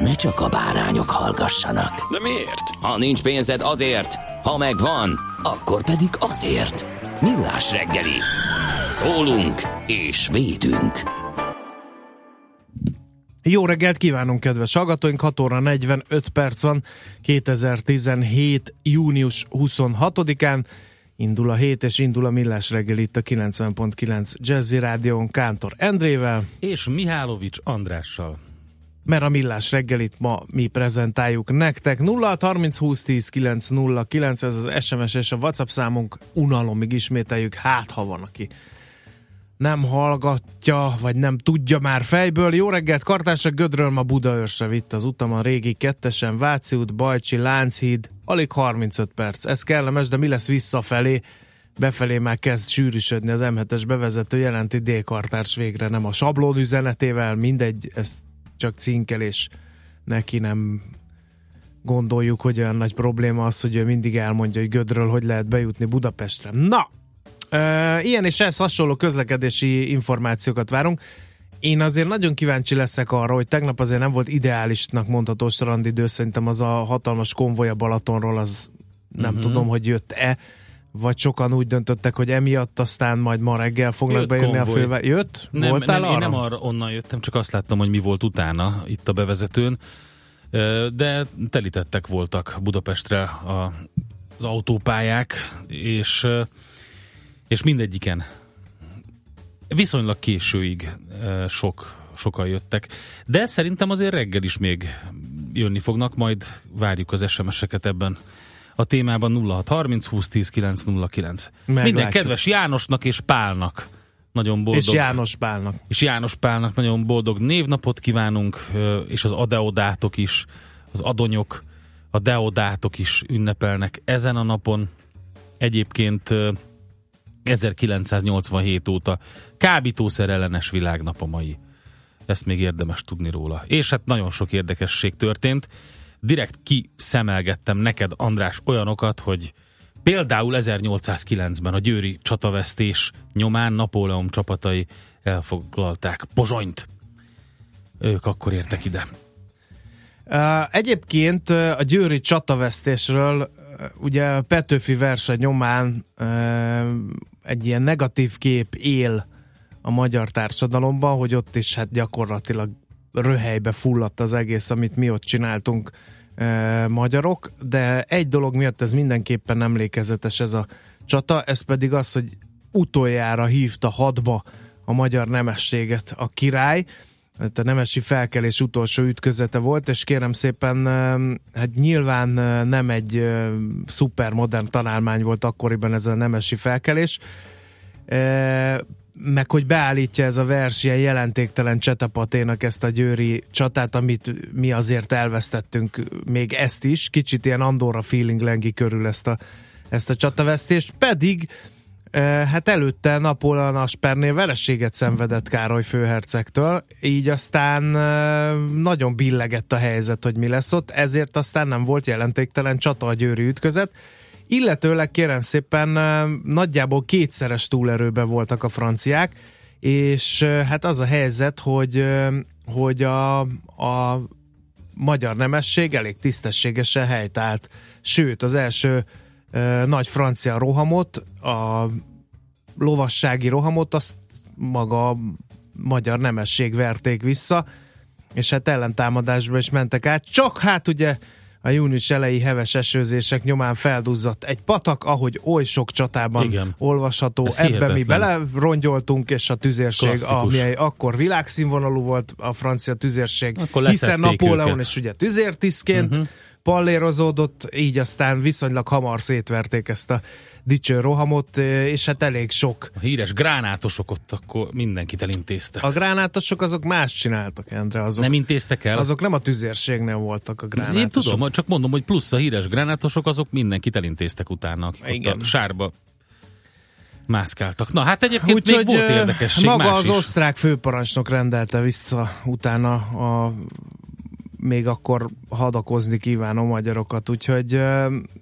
ne csak a bárányok hallgassanak. De miért? Ha nincs pénzed azért, ha megvan, akkor pedig azért. Millás reggeli. Szólunk és védünk. Jó reggelt kívánunk, kedves hallgatóink! 6 óra 45 perc van, 2017. június 26-án. Indul a hét, és indul a Millás reggel itt a 90.9 Jazzy Rádión Kántor Endrével, és Mihálovics Andrással. Mert a Millás reggelit ma mi prezentáljuk nektek. 0 30 20 10 9 0 9, ez az SMS és a WhatsApp számunk, unalomig ismételjük, hát ha van, aki nem hallgatja, vagy nem tudja már fejből. Jó reggelt, Kartársak Gödről ma Budaörsre vitt az utam a régi kettesen, Váci út, Bajcsi, Lánchíd, alig 35 perc. Ez kellemes, de mi lesz visszafelé? Befelé már kezd sűrűsödni az M7-es bevezető, jelenti D-kartárs végre nem a sablón üzenetével, mindegy, ez csak cinkelés. Neki nem gondoljuk, hogy olyan nagy probléma az, hogy ő mindig elmondja, hogy Gödről hogy lehet bejutni Budapestre. Na, Uh, ilyen és ez hasonló közlekedési információkat várunk. Én azért nagyon kíváncsi leszek arra, hogy tegnap azért nem volt ideálisnak mondható strandidő, szerintem az a hatalmas konvoj a Balatonról, az nem Mhm. tudom, hogy jött-e, vagy sokan úgy döntöttek, hogy emiatt aztán majd ma reggel fognak Jött bejönni konvoj. a fővel. Jött? Nem, Voltál nem, arra? én nem arra onnan jöttem, csak azt láttam, hogy mi volt utána itt a bevezetőn. De telítettek voltak Budapestre a, az autópályák, és, és mindegyiken viszonylag későig sok, sokan jöttek. De szerintem azért reggel is még jönni fognak, majd várjuk az SMS-eket ebben a témában 0630 20 10 909. Minden Meglátjuk. kedves Jánosnak és Pálnak nagyon boldog. És János Pálnak. és János Pálnak nagyon boldog névnapot kívánunk, és az adeodátok is, az adonyok, a deodátok is ünnepelnek ezen a napon. Egyébként ö, 1987 óta kábítószer ellenes világnap a mai. Ezt még érdemes tudni róla. És hát nagyon sok érdekesség történt. Direkt kiszemelgettem neked, András, olyanokat, hogy például 1809-ben a győri csatavesztés nyomán Napóleon csapatai elfoglalták Pozsonyt. Ők akkor értek ide. Egyébként a győri csatavesztésről ugye Petőfi verse nyomán egy ilyen negatív kép él a magyar társadalomban, hogy ott is hát gyakorlatilag röhelybe fulladt az egész, amit mi ott csináltunk uh, magyarok, de egy dolog miatt ez mindenképpen emlékezetes ez a csata, ez pedig az, hogy utoljára hívta hadba a magyar nemességet a király, hát a nemesi felkelés utolsó ütközete volt, és kérem szépen, hát nyilván nem egy szupermodern találmány volt akkoriban ez a nemesi felkelés, meg hogy beállítja ez a vers ilyen jelentéktelen csetapaténak ezt a győri csatát, amit mi azért elvesztettünk, még ezt is, kicsit ilyen Andorra feeling lengi körül ezt a, ezt a csatavesztést, pedig Eh, Hát előtte Napóleon Aspernél vereséget szenvedett Károly főhercegtől, így aztán eh, nagyon billegett a helyzet, hogy mi lesz ott, ezért aztán nem volt jelentéktelen csata a győri ütközet, illetőleg kérem szépen nagyjából kétszeres túlerőben voltak a franciák, és hát az a helyzet, hogy, hogy a, a magyar nemesség elég tisztességesen helytált. Sőt, az első ö, nagy francia rohamot, a lovassági rohamot, azt maga a magyar nemesség verték vissza, és hát ellentámadásba is mentek át. Csak hát ugye a június elejé heves esőzések nyomán felduzzadt egy patak, ahogy oly sok csatában Igen. olvasható. Ez Ebben mi hihetetlen. belerongyoltunk, és a tüzérség, Klasszikus. ami akkor világszínvonalú volt a francia tüzérség, Akkor hiszen Napóleon őket. is ugye tüzértisztként uh-huh. Pallérozódott, így aztán viszonylag hamar szétverték ezt a dicső rohamot, és hát elég sok. A híres gránátosok ott akkor mindenkit elintéztek. A gránátosok azok más csináltak, Endre, azok nem intéztek el? azok nem a tüzérségnél voltak a gránátosok. Én tudom, csak mondom, hogy plusz a híres gránátosok, azok mindenkit elintéztek utána, akik ott Igen. a sárba mászkáltak. Na hát egyébként Úgyhogy még volt érdekesség maga más az is. osztrák főparancsnok rendelte vissza utána a még akkor hadakozni kívánó magyarokat, úgyhogy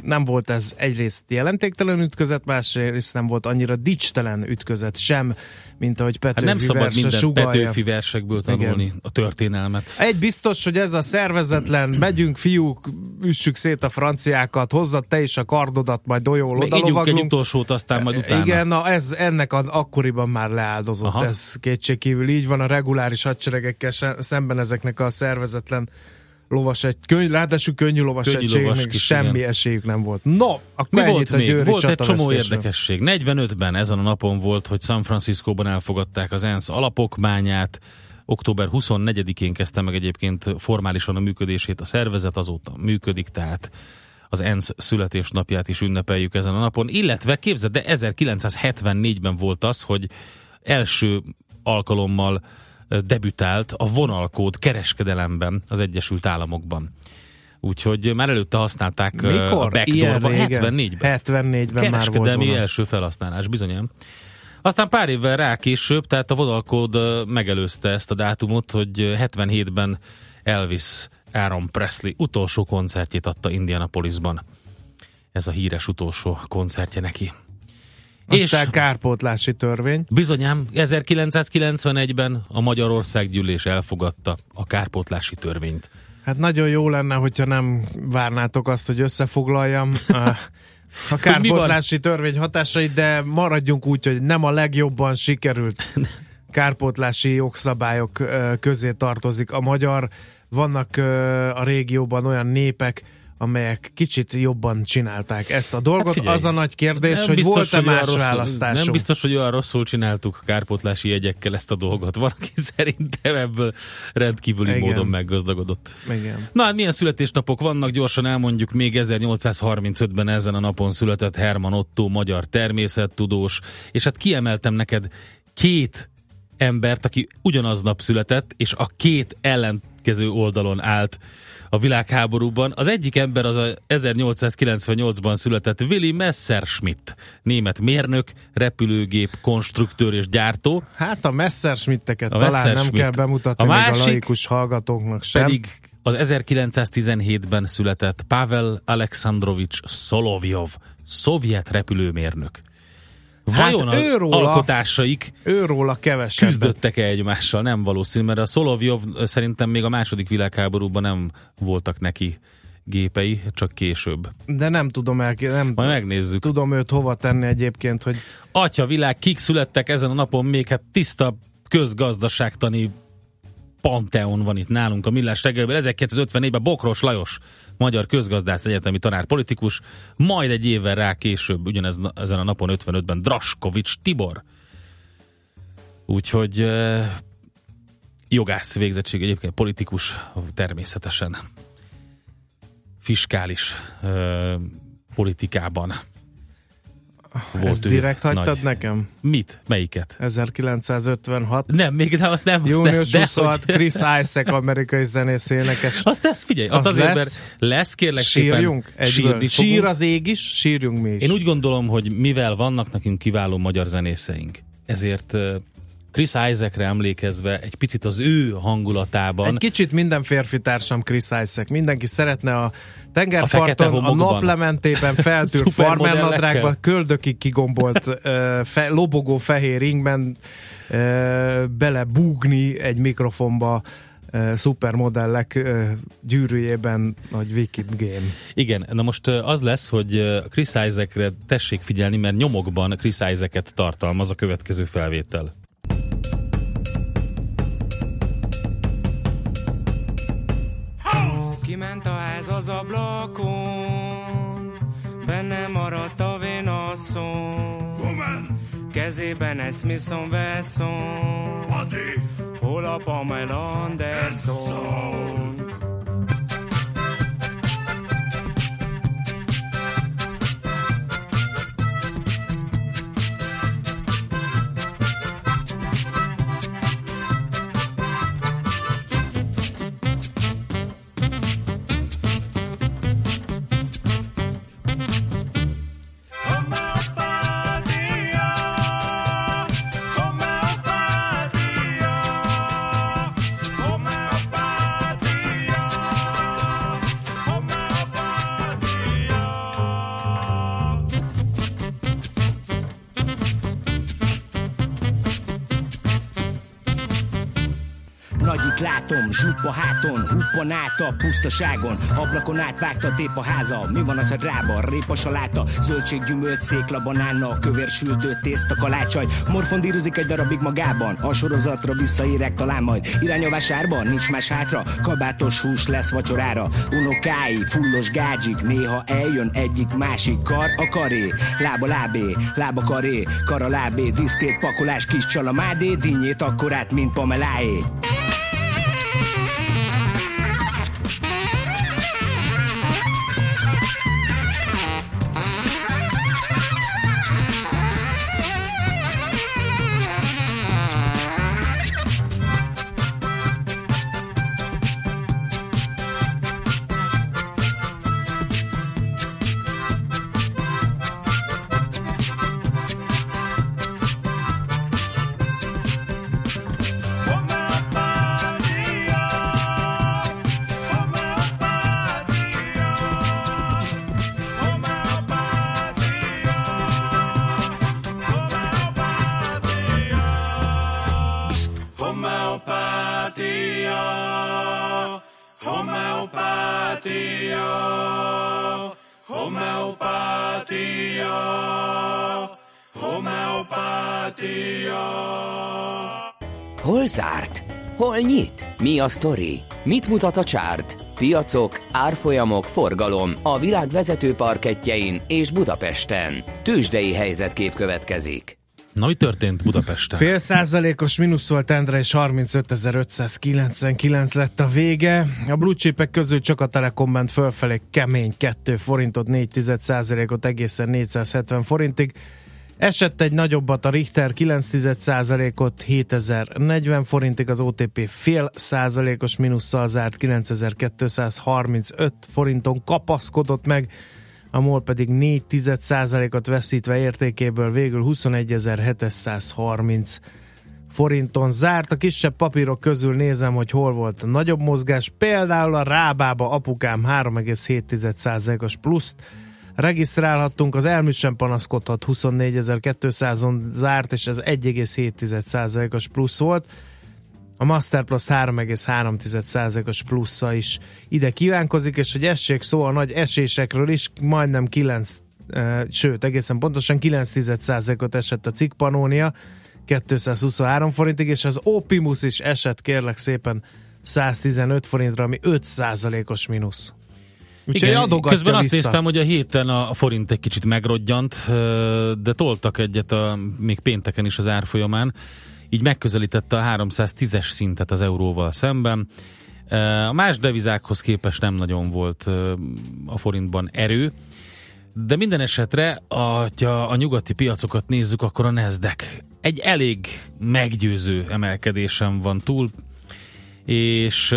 nem volt ez egyrészt jelentéktelen ütközet, másrészt nem volt annyira dicstelen ütközet sem, mint ahogy Hát Petőfi nem szabad minden sugallja. Petőfi versekből tanulni Igen. a történelmet. Egy biztos, hogy ez a szervezetlen, megyünk fiúk, üssük szét a franciákat, hozzad te is a kardodat, majd olyól Még ígyunk egy utolsót, aztán majd utána. Igen, na ez ennek a, akkoriban már leáldozott, Aha. Ez kétségkívül így van a reguláris hadseregekkel se, szemben ezeknek a szervezetlen lovas egy, könyv, ráadásul könnyű lovas Könnyű lovas kis, semmi igen. esélyük nem volt. No, akkor Mi volt a még? győri Volt egy csomó érdekesség. 45-ben ezen a napon volt, hogy San Franciscóban elfogadták az ENSZ alapokmányát. Október 24-én kezdte meg egyébként formálisan a működését a szervezet, azóta működik, tehát az ENSZ születésnapját is ünnepeljük ezen a napon. Illetve képzeld, de 1974-ben volt az, hogy első alkalommal debütált a vonalkód kereskedelemben az Egyesült Államokban. Úgyhogy már előtte használták a Mikor? Ilyen backdoorban, régen? 74-ben. 74-ben már volt első felhasználás, bizonyám. Aztán pár évvel rá később, tehát a vonalkód megelőzte ezt a dátumot, hogy ö, 77-ben Elvis Aaron Presley utolsó koncertjét adta Indianapolisban. Ez a híres utolsó koncertje neki. Aztán És kárpótlási törvény. bizonyám 1991-ben a Magyarország gyűlés elfogadta a kárpótlási törvényt. Hát nagyon jó lenne, hogyha nem várnátok azt, hogy összefoglaljam a, kárpótlási törvény hatásait, de maradjunk úgy, hogy nem a legjobban sikerült kárpótlási jogszabályok közé tartozik a magyar. Vannak a régióban olyan népek, amelyek kicsit jobban csinálták ezt a dolgot. Hát figyelj, az a nagy kérdés, Nem hogy volt-e más rosszul- választásunk. Nem biztos, hogy olyan rosszul csináltuk kárpótlási jegyekkel ezt a dolgot. Van, aki szerintem ebből rendkívüli Igen. módon meggazdagodott. Igen. Na hát milyen születésnapok vannak, gyorsan elmondjuk, még 1835-ben ezen a napon született Herman Otto, magyar természettudós, és hát kiemeltem neked két embert, aki ugyanaznap született, és a két ellenkező oldalon állt a világháborúban. Az egyik ember az a 1898-ban született Willy Messerschmitt, német mérnök, repülőgép, konstruktőr és gyártó, Hát a Messerschmitteket A talán nem Messerschmitt. kell bemutatni A még másik a laikus hallgatóknak sem. pedig az 1917-ben született Pavel Alexandrovics Szolovjov, szovjet repülőmérnök. Vajon Hát őróla- alkotásaik Őróla kevesebbet. küzdöttek-e egymással? Nem valószínű, mert a Szolovjov szerintem még a második világháborúban nem voltak neki gépei, csak később. De nem tudom el, nem Majd megnézzük. tudom őt hova tenni egyébként, hogy Atya világ, kik születtek ezen a napon még, hát tiszta közgazdaságtani panteon van itt nálunk a Millás reggelben. 1954-ben Bokros Lajos, magyar közgazdász egyetemi tanár politikus, majd egy évvel rá később, ugyanez ezen a napon 55-ben Draskovics Tibor. Úgyhogy jogász végzettség egyébként politikus természetesen fiskális politikában volt ezt ő direkt hagytad nagy. nekem? Mit? Melyiket? 1956. Nem, még de azt nem. Azt Június de, 26, hogy- Chris Isaac, amerikai zenész énekes. Azt lesz, figyelj, azt Az azért, lesz. mert lesz kérlek Sírjunk? szépen sírni Sír az ég is, sírjunk mi is. Én úgy gondolom, hogy mivel vannak nekünk kiváló magyar zenészeink, ezért uh, Chris Isaacre emlékezve egy picit az ő hangulatában Egy kicsit minden férfi társam Chris Isaac. Mindenki szeretne a A tengerparton, a, homokban. naplementében Szupermodellekkel. farmernadrágban, köldökig kigombolt ö, fe, lobogó fehér ringben ö, belebúgni egy mikrofonba szupermodellek gyűrűjében, nagy Wicked Game. Igen, na most az lesz, hogy Chris Isaacre tessék figyelni, mert nyomokban Chris Isaac-et tartalmaz a következő felvétel. Kiment a ház az ablakon, benne maradt a vénasszony. Kezében egy Smithson Wesson, hol a Pamela Anderson. Zsuppa háton, huppan át a pusztaságon, ablakon átvágta tép a háza, mi van az a drába, répa saláta, zöldség, gyümölcs, székla, banánna, kövér sültő, tészta, kalácsaj, morfondírozik egy darabig magában, a sorozatra visszaérek talán majd, irány a vásárban, nincs más hátra, kabátos hús lesz vacsorára, unokái, fullos gágyik, néha eljön egyik másik kar a karé, lába lábé, lába karé, kara lábé, diszkrét pakolás, kis csalamádé, dinnyét akkorát, mint Pameláé. A sztori? Mit mutat a csárt? Piacok, árfolyamok, forgalom a világ vezető parketjein és Budapesten. Tősdei helyzetkép következik. Na, mi történt Budapesten? Fél százalékos mínusz volt Endre, és 35.599 lett a vége. A blue chipek közül csak a Telekom ment fölfelé kemény 2 forintot, 4 százalékot egészen 470 forintig. Esett egy nagyobbat a Richter 9 százalékot 7040 forintig, az OTP fél százalékos mínusszal zárt 9235 forinton kapaszkodott meg, a MOL pedig 4 ot veszítve értékéből végül 21.730 forinton zárt. A kisebb papírok közül nézem, hogy hol volt a nagyobb mozgás. Például a Rábába apukám 3,7%-os pluszt regisztrálhattunk, az elmű sem panaszkodhat 24.200-on zárt, és ez 1,7%-os plusz volt. A Masterplus 3,3%-os plusza is ide kívánkozik, és hogy essék szó a nagy esésekről is, majdnem 9, sőt, egészen pontosan 9%-ot esett a cikkpanónia, 223 forintig, és az Opimus is esett kérlek szépen 115 forintra, ami 5%-os mínusz. Úgyhogy Igen, közben azt vissza. néztem, hogy a héten a forint egy kicsit megrodjant, de toltak egyet a, még pénteken is az árfolyamán így megközelítette a 310-es szintet az euróval szemben. A más devizákhoz képest nem nagyon volt a forintban erő, de minden esetre, ha a nyugati piacokat nézzük, akkor a Nasdaq egy elég meggyőző emelkedésen van túl, és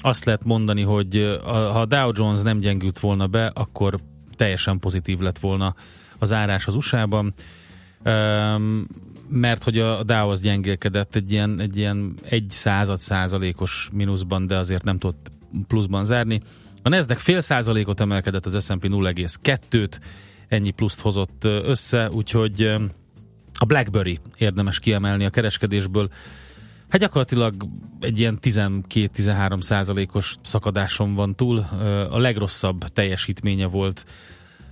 azt lehet mondani, hogy ha a Dow Jones nem gyengült volna be, akkor teljesen pozitív lett volna az árás az USA-ban mert hogy a Dow az gyengélkedett egy ilyen, egy ilyen egy század százalékos mínuszban, de azért nem tudott pluszban zárni. A Nasdaq fél százalékot emelkedett, az S&P 0,2-t, ennyi pluszt hozott össze, úgyhogy a BlackBerry érdemes kiemelni a kereskedésből. Hát gyakorlatilag egy ilyen 12-13 százalékos szakadáson van túl. A legrosszabb teljesítménye volt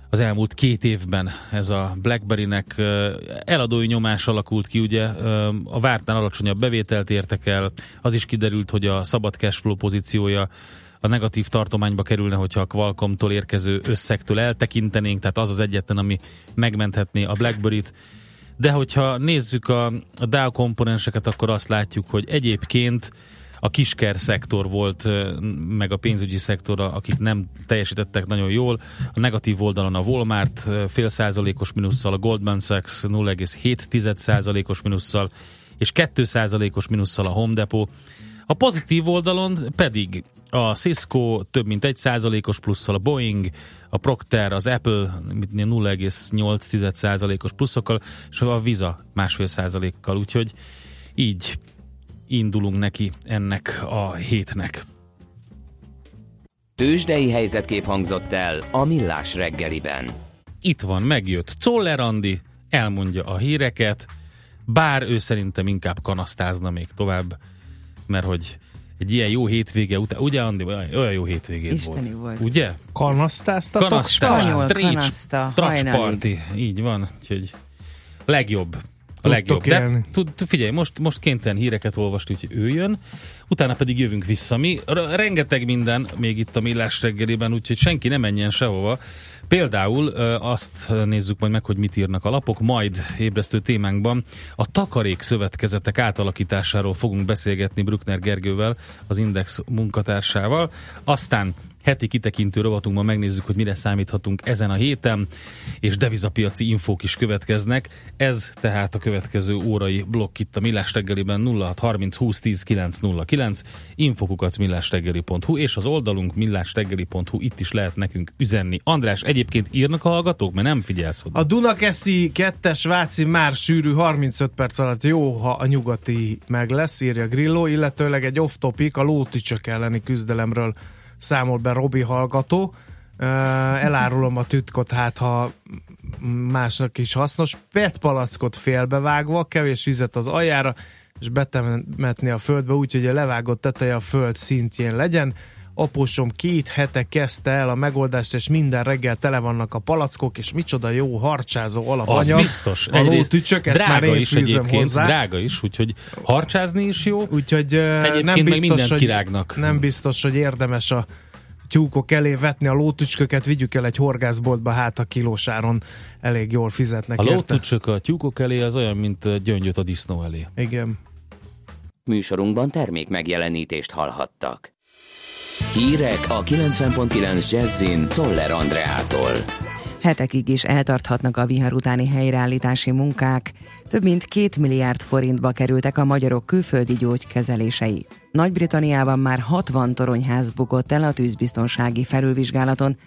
az elmúlt két évben ez a BlackBerry-nek eladói nyomás alakult ki, ugye a vártnál alacsonyabb bevételt értek el, az is kiderült, hogy a szabad cashflow pozíciója a negatív tartományba kerülne, hogyha a Qualcomm-tól érkező összegtől eltekintenénk, tehát az az egyetlen, ami megmenthetné a BlackBerry-t. De hogyha nézzük a, a Dow komponenseket, akkor azt látjuk, hogy egyébként a kisker szektor volt, meg a pénzügyi szektor, akik nem teljesítettek nagyon jól. A negatív oldalon a Walmart fél százalékos minusszal, a Goldman Sachs 0,7 százalékos minusszal, és 2 százalékos minusszal a Home Depot. A pozitív oldalon pedig a Cisco több mint 1 százalékos plusszal, a Boeing, a Procter, az Apple 0,8 százalékos pluszokkal, és a Visa másfél százalékkal, úgyhogy így indulunk neki ennek a hétnek. Tőzsdei helyzetkép hangzott el a Millás reggeliben. Itt van, megjött Czoller Andi, elmondja a híreket, bár ő szerintem inkább kanasztázna még tovább, mert hogy egy ilyen jó hétvége után, ugye Andi, olyan jó hétvégét Isteni volt. volt. Ugye? Kanasztáztatok? Kanasztás, Spanyol kanaszta, tracs hajnalig. party, így van, úgyhogy legjobb. A legjobb. De tud, figyelj, most, most kénytelen híreket olvast, úgyhogy ő jön, utána pedig jövünk vissza. Mi r- rengeteg minden még itt a Millás reggeliben, úgyhogy senki ne menjen sehova. Például azt nézzük majd meg, hogy mit írnak a lapok, majd ébresztő témánkban a takarék szövetkezetek átalakításáról fogunk beszélgetni Bruckner Gergővel, az Index munkatársával. Aztán heti kitekintő rovatunkban megnézzük, hogy mire számíthatunk ezen a héten, és devizapiaci infók is következnek. Ez tehát a következő órai blokk itt a Millás reggeliben 0630 20 10 909, infokukac millásreggeli.hu, és az oldalunk millásreggeli.hu, itt is lehet nekünk üzenni. András, egyébként írnak a hallgatók, mert nem figyelsz oda. A Dunakeszi kettes Váci már sűrű 35 perc alatt jó, ha a nyugati meg lesz, írja Grillo, illetőleg egy off-topic a lótücsök elleni küzdelemről számol be Robi hallgató. Elárulom a tütkot, hát ha másnak is hasznos. PET palackot félbevágva, kevés vizet az aljára, és betemetni a földbe, úgyhogy a levágott teteje a föld szintjén legyen. Apósom két hete kezdte el a megoldást, és minden reggel tele vannak a palackok, és micsoda jó harcsázó Az alapanyag. biztos. A lótücsök, ezt drága már én is egyébként, hozzá. drága is, úgyhogy harcsázni is jó. Úgyhogy Egyébként nem meg biztos, hogy, kirágnak. nem biztos, hogy érdemes a tyúkok elé vetni a lótücsköket, vigyük el egy horgászboltba, hát a kilósáron elég jól fizetnek A lótücsök a tyúkok elé az olyan, mint gyöngyöt a disznó elé. Igen. Műsorunkban termék megjelenítést hallhattak. Hírek a 90.9 Jazzin Toller Andreától. Hetekig is eltarthatnak a vihar utáni helyreállítási munkák. Több mint két milliárd forintba kerültek a magyarok külföldi gyógykezelései. Nagy-Britanniában már 60 toronyház bukott el a tűzbiztonsági felülvizsgálaton.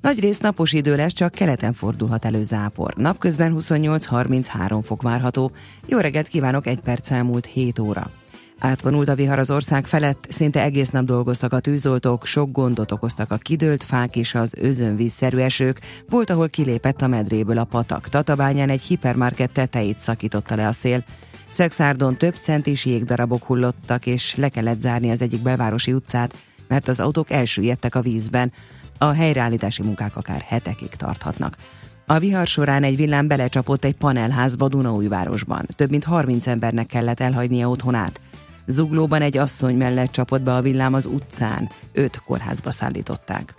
Nagy rész napos idő lesz, csak keleten fordulhat elő zápor. Napközben 28-33 fok várható. Jó reggelt kívánok, egy perc elmúlt 7 óra. Átvonult a vihar az ország felett, szinte egész nap dolgoztak a tűzoltók, sok gondot okoztak a kidőlt fák és az özönvízszerű esők, volt, ahol kilépett a medréből a patak. Tatabányán egy hipermarket tetejét szakította le a szél. Szexárdon több centis jégdarabok hullottak, és le kellett zárni az egyik belvárosi utcát, mert az autók elsüllyedtek a vízben. A helyreállítási munkák akár hetekig tarthatnak. A vihar során egy villám belecsapott egy panelházba Dunaújvárosban. Több mint 30 embernek kellett elhagynia otthonát. Zuglóban egy asszony mellett csapott be a villám az utcán, őt kórházba szállították.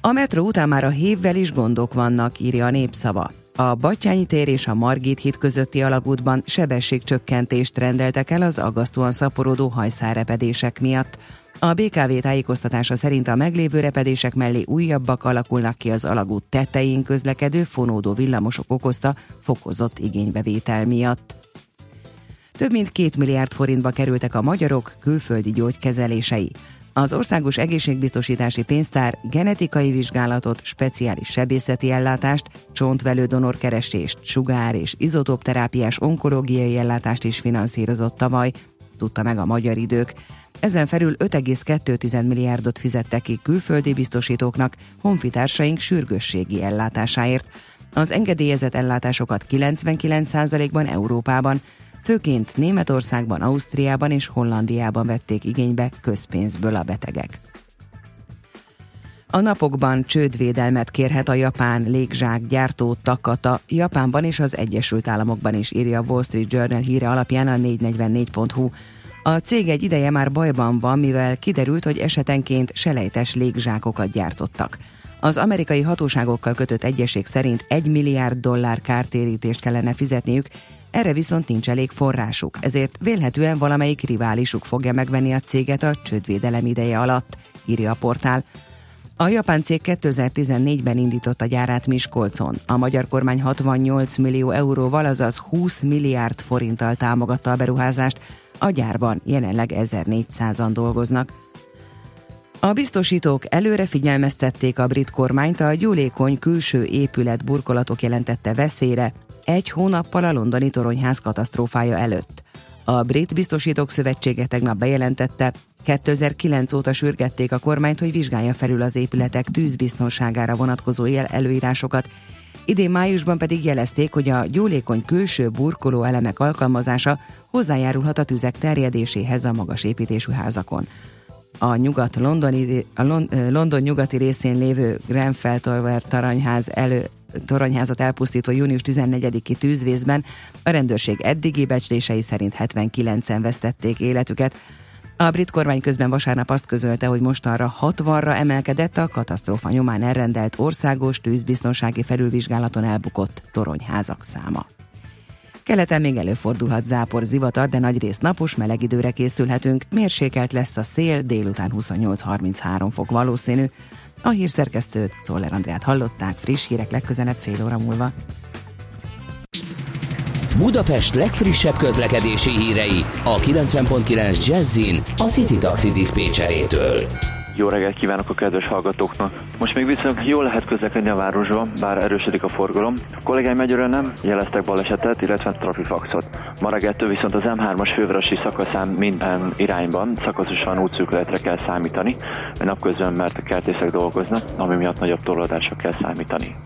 A metró után már a hévvel is gondok vannak, írja a népszava. A Batyányi tér és a Margit híd közötti alagútban sebességcsökkentést rendeltek el az aggasztóan szaporodó hajszárepedések miatt. A BKV tájékoztatása szerint a meglévő repedések mellé újabbak alakulnak ki az alagút tetején közlekedő fonódó villamosok okozta fokozott igénybevétel miatt. Több mint két milliárd forintba kerültek a magyarok külföldi gyógykezelései. Az Országos Egészségbiztosítási Pénztár genetikai vizsgálatot, speciális sebészeti ellátást, csontvelő donorkeresést, sugár- és izotópterápiás onkológiai ellátást is finanszírozott tavaly, tudta meg a magyar idők. Ezen felül 5,2 milliárdot fizettek ki külföldi biztosítóknak, honfitársaink sürgősségi ellátásáért. Az engedélyezett ellátásokat 99%-ban Európában, főként Németországban, Ausztriában és Hollandiában vették igénybe közpénzből a betegek. A napokban csődvédelmet kérhet a japán légzsák gyártó Takata, Japánban és az Egyesült Államokban is írja a Wall Street Journal híre alapján a 444.hu. A cég egy ideje már bajban van, mivel kiderült, hogy esetenként selejtes légzsákokat gyártottak. Az amerikai hatóságokkal kötött egyesség szerint 1 milliárd dollár kártérítést kellene fizetniük, erre viszont nincs elég forrásuk, ezért vélhetően valamelyik riválisuk fogja megvenni a céget a csődvédelem ideje alatt, írja a portál. A japán cég 2014-ben indította gyárát Miskolcon. A magyar kormány 68 millió euróval, azaz 20 milliárd forinttal támogatta a beruházást. A gyárban jelenleg 1400-an dolgoznak. A biztosítók előre figyelmeztették a brit kormányt a gyúlékony külső épület burkolatok jelentette veszélyre, egy hónappal a londoni toronyház katasztrófája előtt. A Brit Biztosítók Szövetsége tegnap bejelentette, 2009 óta sürgették a kormányt, hogy vizsgálja felül az épületek tűzbiztonságára vonatkozó előírásokat, idén májusban pedig jelezték, hogy a gyúlékony külső burkoló elemek alkalmazása hozzájárulhat a tüzek terjedéséhez a magas építésű házakon. A nyugat-londoni, a London nyugati részén lévő Grenfell Tower taranyház elő, toronyházat elpusztító június 14-i tűzvészben a rendőrség eddigi becslései szerint 79-en vesztették életüket. A brit kormány közben vasárnap azt közölte, hogy mostanra 60-ra emelkedett a katasztrófa nyomán elrendelt országos tűzbiztonsági felülvizsgálaton elbukott toronyházak száma. Keleten még előfordulhat zápor zivatar, de nagyrészt napos, meleg időre készülhetünk. Mérsékelt lesz a szél, délután 28-33 fok valószínű. A hírszerkesztőt, Szoller Andrát hallották, friss hírek legközelebb fél óra múlva. Budapest legfrissebb közlekedési hírei a 90.9 Jazzin a City Taxi Dispécsejétől. Jó reggelt kívánok a kedves hallgatóknak! Most még viszonylag jól lehet közlekedni a városban, bár erősödik a forgalom. A kollégáim egyről nem jeleztek balesetet, illetve trafifaxot. Ma reggeltől viszont az M3-as fővárosi szakaszán minden irányban szakaszosan útszűkületre kell számítani, napközben mert a kertészek dolgoznak, ami miatt nagyobb torlódásra kell számítani.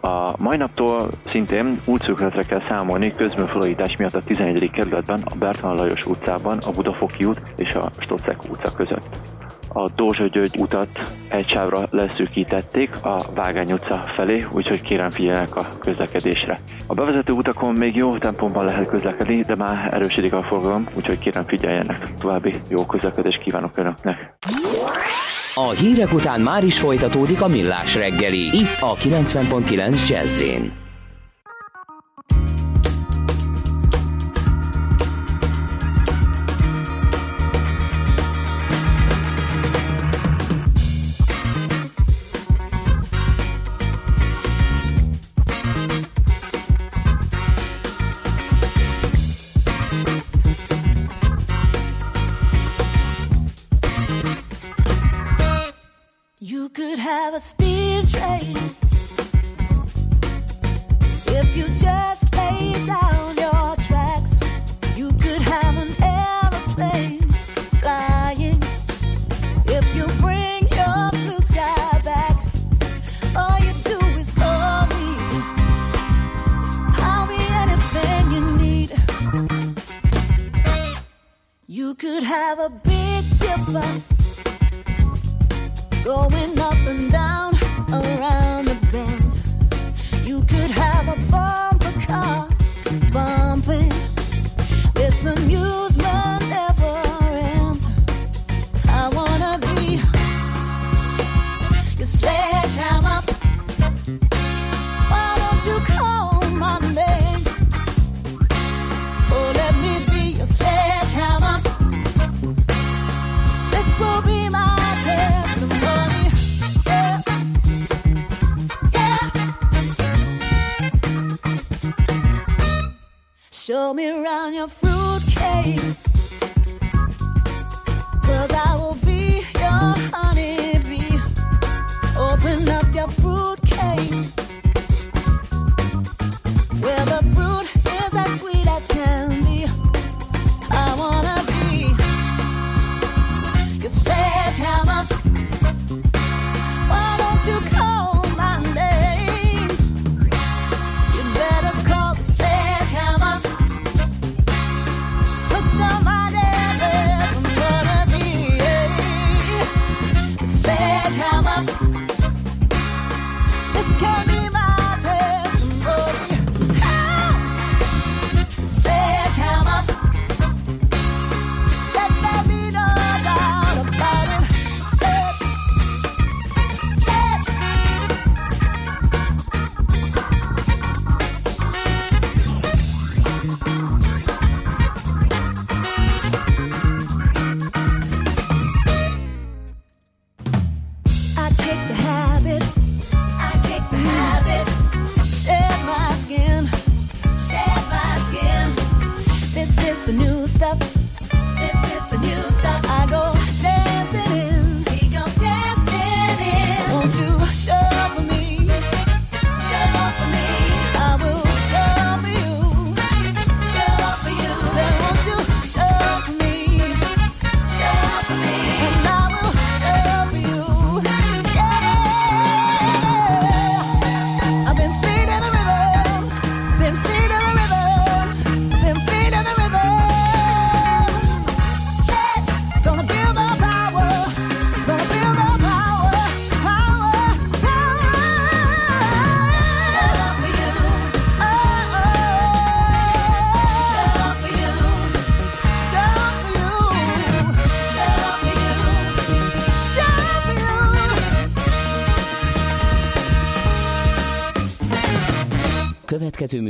A mai naptól szintén útszűkületre kell számolni közműfordítás miatt a 11. kerületben, a Bertalan Lajos utcában, a Budafoki út és a Stocek utca között a Dózsa György utat egy sávra leszűkítették a Vágány utca felé, úgyhogy kérem figyeljenek a közlekedésre. A bevezető utakon még jó tempóban lehet közlekedni, de már erősödik a forgalom, úgyhogy kérem figyeljenek. További jó közlekedést kívánok Önöknek! A hírek után már is folytatódik a millás reggeli, itt a 90.9 jazz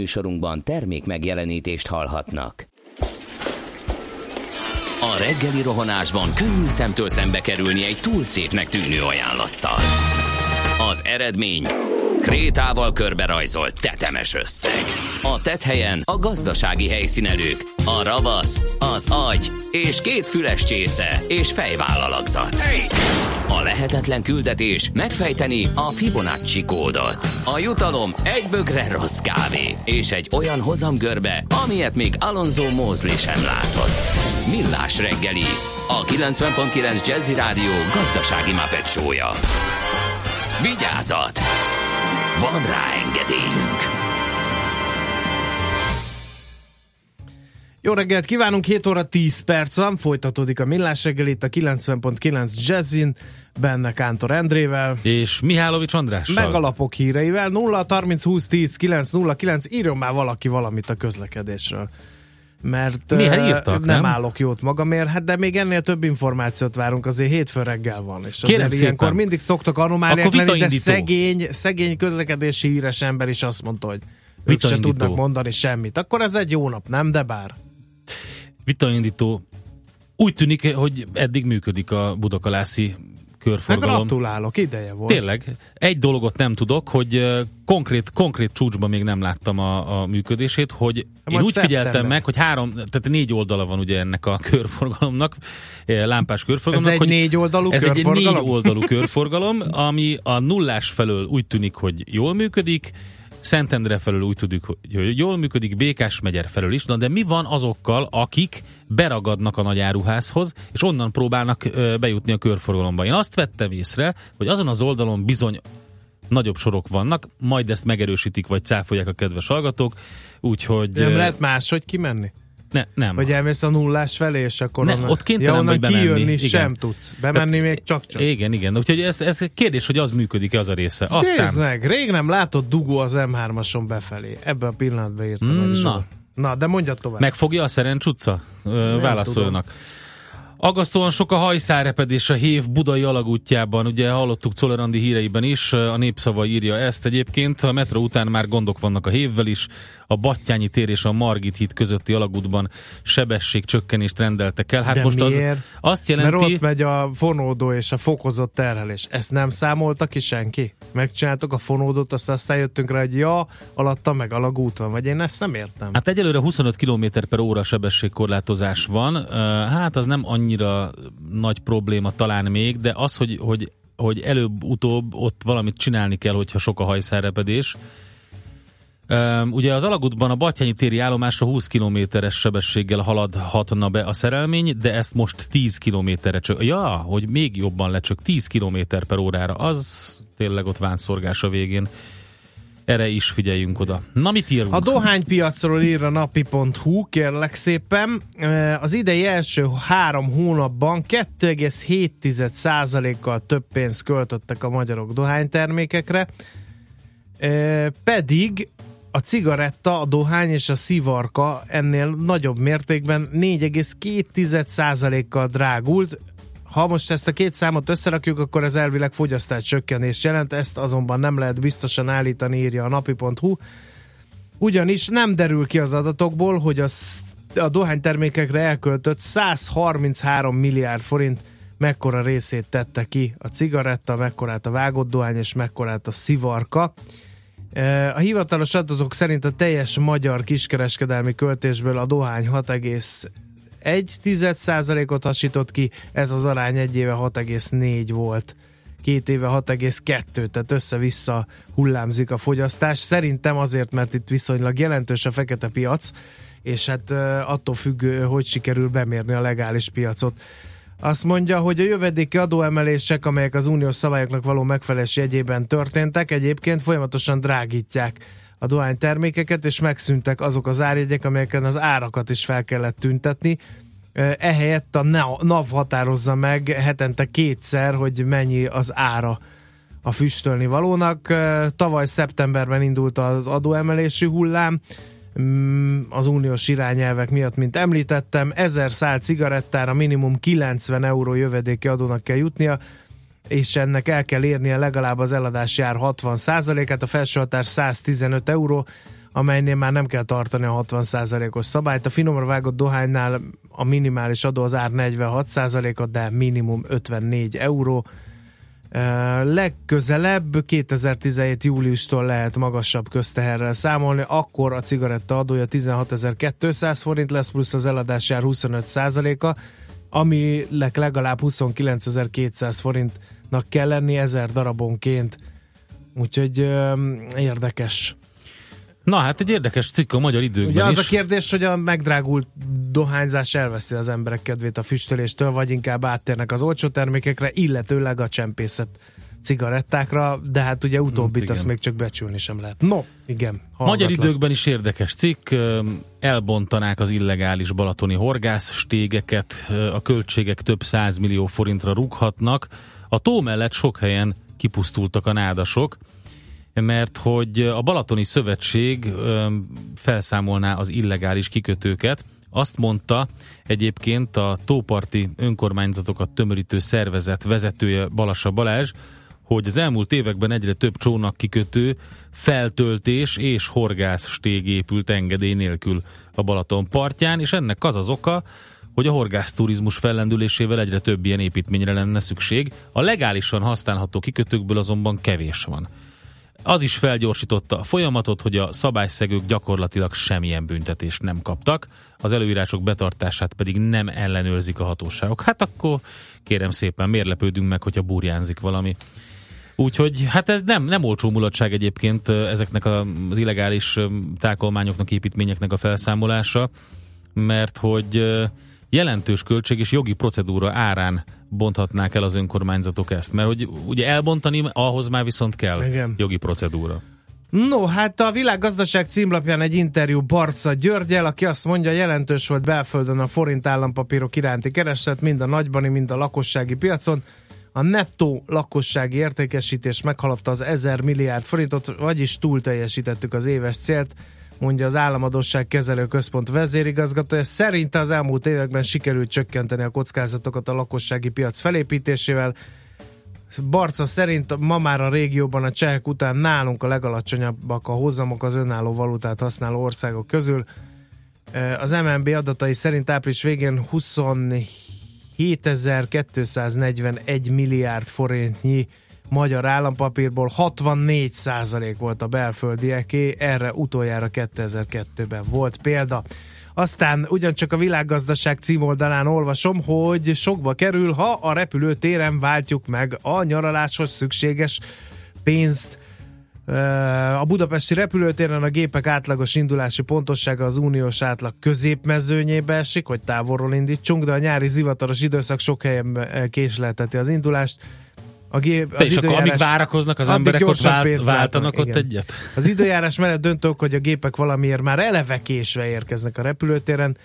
műsorunkban termék megjelenítést hallhatnak. A reggeli rohanásban könnyű szemtől szembe kerülni egy túl szépnek tűnő ajánlattal. Az eredmény krétával körberajzolt tetemes összeg. A tethelyen a gazdasági helyszínelők, a ravasz, az agy és két füles csésze és fejvállalakzat. A lehetetlen küldetés megfejteni a Fibonacci kódot. A jutalom egy bögre rossz kávé és egy olyan hozamgörbe, amilyet még Alonso Mózli sem látott. Millás reggeli, a 90.9 Jazzy Rádió gazdasági mapetsója. Vigyázat! Van rá engedélyünk! Jó reggelt kívánunk, 7 óra 10 perc van, folytatódik a Millás reggel itt a 90.9 Jazzin, benne Kántor Endrével. És Mihálovics Andrással. Meg a lapok híreivel, 0 30 20 10 9 0 9, írjon már valaki valamit a közlekedésről. Mert Mi, hát uh, írtak, nem, nem? állok jót magamért, hát de még ennél több információt várunk, azért hétfő reggel van. És Kérem azért ilyenkor szépen. mindig szoktak anomáliák lenni, de vitaindító. szegény, szegény közlekedési híres ember is azt mondta, hogy ők se tudnak mondani semmit. Akkor ez egy jó nap, nem? De bár. Vitaindító. Úgy tűnik, hogy eddig működik a budakalászi Hát körforgalom. gratulálok, ideje volt. Tényleg. Egy dologot nem tudok, hogy konkrét, konkrét csúcsban még nem láttam a, a működését, hogy én majd úgy figyeltem meg, hogy három, tehát négy oldala van ugye ennek a körforgalomnak, lámpás Ez körforgalomnak. egy hogy négy oldalú ez egy körforgalom? négy oldalú körforgalom, ami a nullás felől úgy tűnik, hogy jól működik, Szentendre felől úgy tudjuk, hogy jól működik, Békás megyer felől is, na de mi van azokkal, akik beragadnak a nagy áruházhoz, és onnan próbálnak bejutni a körforgalomba? Én azt vettem észre, hogy azon az oldalon bizony nagyobb sorok vannak, majd ezt megerősítik, vagy cáfolják a kedves hallgatók, úgyhogy... Nem lehet máshogy kimenni? Ne, nem. Vagy elmész a nullás felé, és akkor Ne, onnan, ott kénytelen ja, onnan vagy bemenni, kijönni igen. sem tudsz. Bemenni Tehát- még csak-csak. Igen, igen. Úgyhogy ez, ez kérdés, hogy az működik-e az a része. Aztán... Nézd meg, rég nem látott dugó az M3-ason befelé. Ebben a pillanatban írtam Na. Zsolt. Na, de mondja tovább. Megfogja a Szerencs utca? Ö, Válaszoljanak. Agasztóan sok a hajszárepedés a Hév budai alagútjában, ugye hallottuk Czolerandi híreiben is, a népszava írja ezt egyébként, a metro után már gondok vannak a Hévvel is, a Battyányi tér és a Margit híd közötti alagútban sebességcsökkenést rendeltek el. Hát de most az miért? azt Mert jelenti, ott megy a fonódó és a fokozott terhelés. Ezt nem számolta ki senki? Megcsináltuk a fonódót, azt aztán jöttünk rá, hogy ja, alatta meg alagút van, vagy én ezt nem értem. Hát egyelőre 25 km per óra sebességkorlátozás van. Hát az nem annyira nagy probléma talán még, de az, hogy, hogy, hogy előbb-utóbb ott valamit csinálni kell, hogyha sok a hajszárepedés. Ugye az alagútban a Batyányi téri állomásra 20 kilométeres sebességgel haladhatna be a szerelmény, de ezt most 10 kilométerre csök. Ja, hogy még jobban lecsök, 10 kilométer per órára. Az tényleg ott vánszorgás a végén. Erre is figyeljünk oda. Na mit írunk? A dohánypiacról ír a napi.hu, kérlek szépen. Az idei első három hónapban 2,7%-kal több pénzt költöttek a magyarok dohánytermékekre, pedig a cigaretta, a dohány és a szivarka ennél nagyobb mértékben 4,2%-kal drágult. Ha most ezt a két számot összerakjuk, akkor ez elvileg fogyasztás csökkenést jelent, ezt azonban nem lehet biztosan állítani, írja a napi.hu. Ugyanis nem derül ki az adatokból, hogy a, a dohánytermékekre elköltött 133 milliárd forint mekkora részét tette ki a cigaretta, mekkorát a vágott dohány és mekkorát a szivarka. E, A hivatalos adatok szerint a teljes magyar kiskereskedelmi költésből a dohány 6,1%-ot hasított ki, ez az arány egy éve 6,4 volt két éve 6,2, tehát össze-vissza hullámzik a fogyasztás. Szerintem azért, mert itt viszonylag jelentős a fekete piac, és hát ö, attól függ, hogy sikerül bemérni a legális piacot. Azt mondja, hogy a jövedéki adóemelések, amelyek az uniós szabályoknak való megfelelés jegyében történtek, egyébként folyamatosan drágítják a dohánytermékeket, és megszűntek azok az árjegyek, amelyeken az árakat is fel kellett tüntetni. Ehelyett a NAV határozza meg hetente kétszer, hogy mennyi az ára a füstölni valónak. Tavaly szeptemberben indult az adóemelési hullám, az uniós irányelvek miatt, mint említettem, 1000 szál cigarettára minimum 90 euró jövedéki adónak kell jutnia, és ennek el kell érnie legalább az eladási ár 60%-át, a felső határ 115 euró, amelynél már nem kell tartani a 60%-os szabályt. A finomra vágott dohánynál a minimális adó az ár 46%-a, de minimum 54 euró. Legközelebb 2017. júliustól lehet magasabb közteherrel számolni, akkor a cigaretta adója 16.200 forint lesz, plusz az eladási ár 25%-a, ami legalább 29.200 forintnak kell lenni ezer darabonként. Úgyhogy érdekes Na hát egy érdekes cikk a magyar időkben Ugye az is. a kérdés, hogy a megdrágult dohányzás elveszi az emberek kedvét a füstöléstől, vagy inkább áttérnek az olcsó termékekre, illetőleg a csempészet cigarettákra, de hát ugye utóbbit hát, azt még csak becsülni sem lehet. No, igen. Hallgatlan. Magyar időkben is érdekes cikk, elbontanák az illegális balatoni horgászstégeket, a költségek több százmillió forintra rúghatnak. A tó mellett sok helyen kipusztultak a nádasok, mert hogy a Balatoni Szövetség felszámolná az illegális kikötőket. Azt mondta egyébként a tóparti önkormányzatokat tömörítő szervezet vezetője Balassa Balázs, hogy az elmúlt években egyre több csónak kikötő, feltöltés és horgászstég épült engedély nélkül a Balaton partján, és ennek az az oka, hogy a horgászturizmus fellendülésével egyre több ilyen építményre lenne szükség. A legálisan használható kikötőkből azonban kevés van. Az is felgyorsította a folyamatot, hogy a szabályszegők gyakorlatilag semmilyen büntetést nem kaptak, az előírások betartását pedig nem ellenőrzik a hatóságok. Hát akkor kérem szépen, miért lepődünk meg, hogyha burjánzik valami. Úgyhogy hát ez nem, nem olcsó mulatság egyébként ezeknek az illegális tákolmányoknak, építményeknek a felszámolása, mert hogy jelentős költség és jogi procedúra árán bonthatnák el az önkormányzatok ezt? Mert hogy ugye elbontani, ahhoz már viszont kell Igen. jogi procedúra. No, hát a világgazdaság címlapján egy interjú Barca Györgyel, aki azt mondja, jelentős volt belföldön a forint állampapírok iránti kereslet, mind a nagybani, mind a lakossági piacon. A nettó lakossági értékesítés meghaladta az 1000 milliárd forintot, vagyis túl teljesítettük az éves célt mondja az Államadosság Kezelő Központ vezérigazgatója. Szerinte az elmúlt években sikerült csökkenteni a kockázatokat a lakossági piac felépítésével. Barca szerint ma már a régióban a csehek után nálunk a legalacsonyabbak a hozamok az önálló valutát használó országok közül. Az MNB adatai szerint április végén 27.241 milliárd forintnyi magyar állampapírból 64% volt a belföldieké, erre utoljára 2002-ben volt példa. Aztán ugyancsak a világgazdaság címoldalán olvasom, hogy sokba kerül, ha a repülőtéren váltjuk meg a nyaraláshoz szükséges pénzt. A budapesti repülőtéren a gépek átlagos indulási pontossága az uniós átlag középmezőnyébe esik, hogy távolról indítsunk, de a nyári zivataros időszak sok helyen késlelteti az indulást a gép, az és akkor amíg várakoznak az emberek, ott vált, váltanak ott igen. egyet? Az időjárás mellett döntők, hogy a gépek valamiért már eleve késve érkeznek a repülőtéren.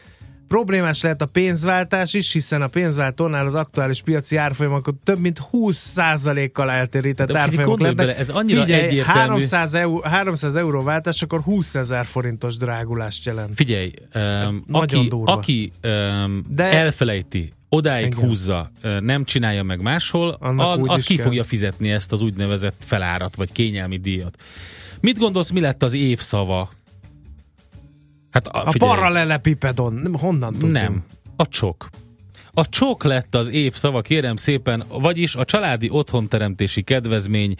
Problémás lehet a pénzváltás is, hiszen a pénzváltónál az aktuális piaci árfolyamokat több mint 20%-kal eltérített árfolyamok lettek. ez annyira Figyelj, egyértelmű. 300, euró, 300 euró váltás, akkor 20 ezer forintos drágulást jelent. Figyelj, um, aki, aki um, De elfelejti odáig Igen. húzza, nem csinálja meg máshol, a, az ki kell. fogja fizetni ezt az úgynevezett felárat, vagy kényelmi díjat. Mit gondolsz, mi lett az évszava? Hát a, a paralelepipedon, honnan tudtam? Nem, a csok. A csok lett az évszava, kérem szépen, vagyis a családi otthonteremtési kedvezmény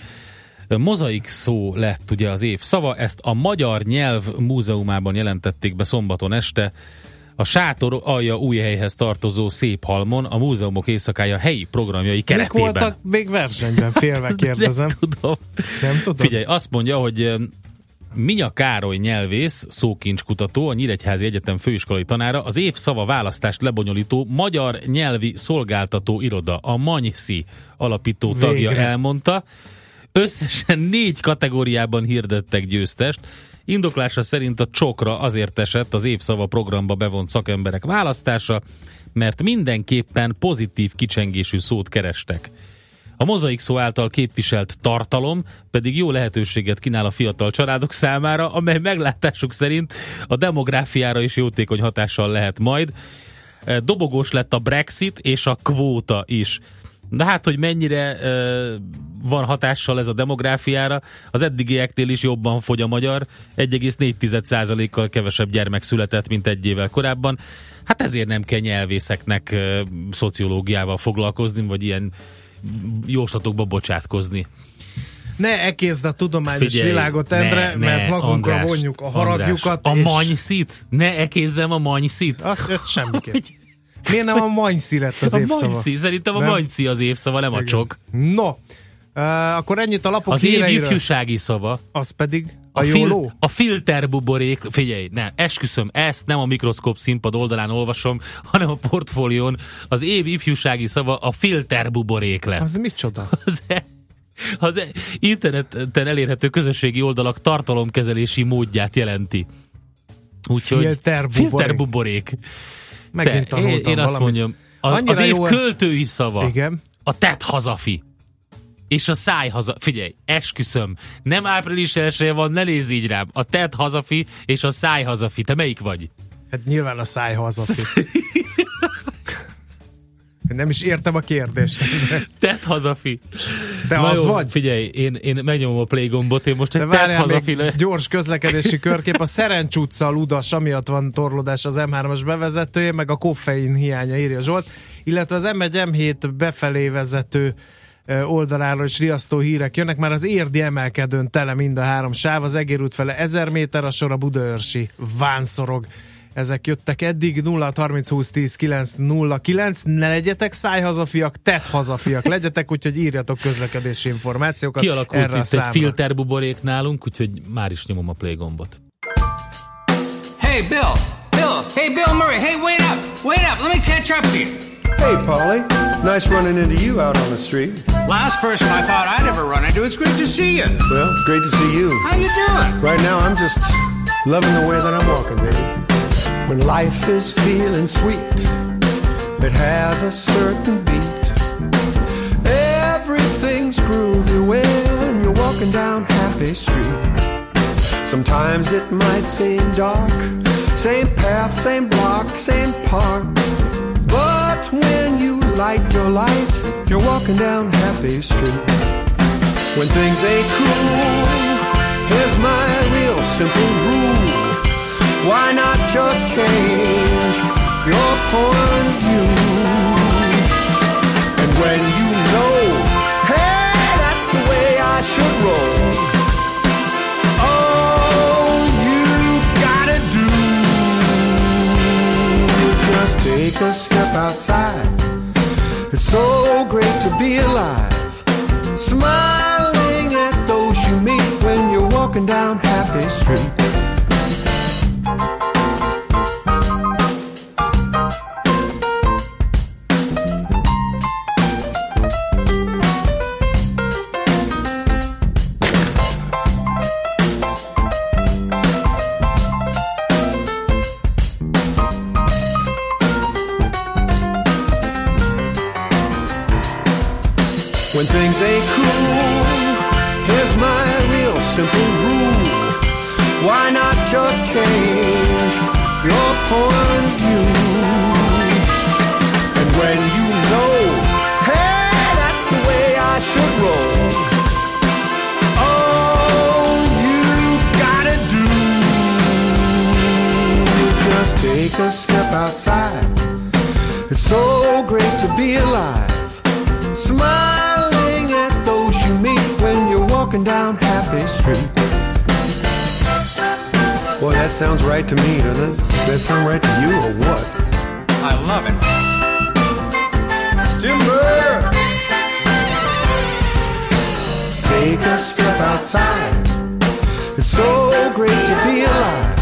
mozaik szó lett ugye az év szava, ezt a Magyar Nyelv Múzeumában jelentették be szombaton este, a sátor alja új helyhez tartozó szép halmon a múzeumok éjszakája helyi programjai keretében. Mik voltak még versenyben, félve kérdezem. Nem tudom. Nem tudom. Figyelj, azt mondja, hogy Minya Károly nyelvész, szókincskutató, a Nyíregyházi Egyetem főiskolai tanára, az évszava választást lebonyolító Magyar Nyelvi Szolgáltató Iroda, a MANYSZI alapító tagja Végre. elmondta. Összesen négy kategóriában hirdettek győztest. Indoklása szerint a csokra azért esett az évszava programba bevont szakemberek választása, mert mindenképpen pozitív kicsengésű szót kerestek. A mozaik szó által képviselt tartalom pedig jó lehetőséget kínál a fiatal családok számára, amely meglátásuk szerint a demográfiára is jótékony hatással lehet majd. Dobogós lett a Brexit és a kvóta is. De hát, hogy mennyire uh, van hatással ez a demográfiára, az eddigieknél is jobban fogy a magyar, 1,4%-kal kevesebb gyermek született, mint egy évvel korábban. Hát ezért nem kell nyelvészeknek uh, szociológiával foglalkozni, vagy ilyen jóslatokba bocsátkozni. Ne ekézd a tudományos Figyelj, világot, Endre, ne, mert ne, magunkra András, vonjuk a haragjukat. András, a és- manyszit? Ne ekézzem a manyszit? Azt semmiképp. Miért nem a manyszí lett az a évszava? manyszí, szerintem a Nem? manyszí az évszava, nem a Igen. csok. No, uh, akkor ennyit a lapok Az év ifjúsági szava. Az pedig a, A, a fil, jóló. a filterbuborék, figyelj, ne, esküszöm, ezt nem a mikroszkóp színpad oldalán olvasom, hanem a portfólión. Az év ifjúsági szava a filterbuborék lett. Az micsoda? Az, e- az e- interneten elérhető közösségi oldalak tartalomkezelési módját jelenti. Úgyhogy Filterbuborék. filterbuborék. Megint Te, tanultam én, én azt mondjam, az, Annyira az év jó- költői szava. Igen. A tett hazafi. És a száj haza... Figyelj, esküszöm, nem április elsője van, ne nézz így rám. A tett hazafi és a száj hazafi. Te melyik vagy? Hát nyilván a száj hazafi. Nem is értem a kérdést. Tett hazafi. Te Na az jó, vagy? Figyelj, én, én megnyomom a play gombot, én most egy várjál hazafi le... gyors közlekedési körkép. A Szerencs utca ludas, amiatt van torlódás az M3-as bevezetője, meg a koffein hiánya, írja Zsolt. Illetve az M1 M7 befelé vezető oldaláról is riasztó hírek jönnek. Már az érdi emelkedőn tele mind a három sáv, az Egér út fele 1000 méter, a sor a Budaörsi vánszorog. Ezek jöttek eddig 0 30 20 10 9 0 9 ne legyetek szájhazafiak, tett hazafiak legyetek, úgyhogy írjatok közlekedési információkat Kialakult erre a itt egy számra. filterbuborék nálunk, úgyhogy már is nyomom a play gombot. Hey, Bill! Bill! Hey, Bill Murray! Hey, wait up! Wait up! Let me catch up to you! Hey, Paulie. Nice running into you out on the street. Last person I thought I'd ever run into. It's great to see you. Well, great to see you. How you doing? Right now, I'm just loving the way that I'm walking, baby. When life is feeling sweet, it has a certain beat. Everything's groovy when you're walking down Happy Street. Sometimes it might seem dark, same path, same block, same park. But when you light your light, you're walking down Happy Street. When things ain't cool, here's my real simple rule. Why not just change your point of view? And when you know, hey, that's the way I should roll. All you gotta do is just take a step outside. It's so great to be alive. Smiling at those you meet when you're walking down Happy Street. be alive. Smiling at those you meet when you're walking down Happy Street. Boy, that sounds right to me, doesn't it? Does that sound right to you or what? I love it. Timber! Take a step outside. It's so great to be alive.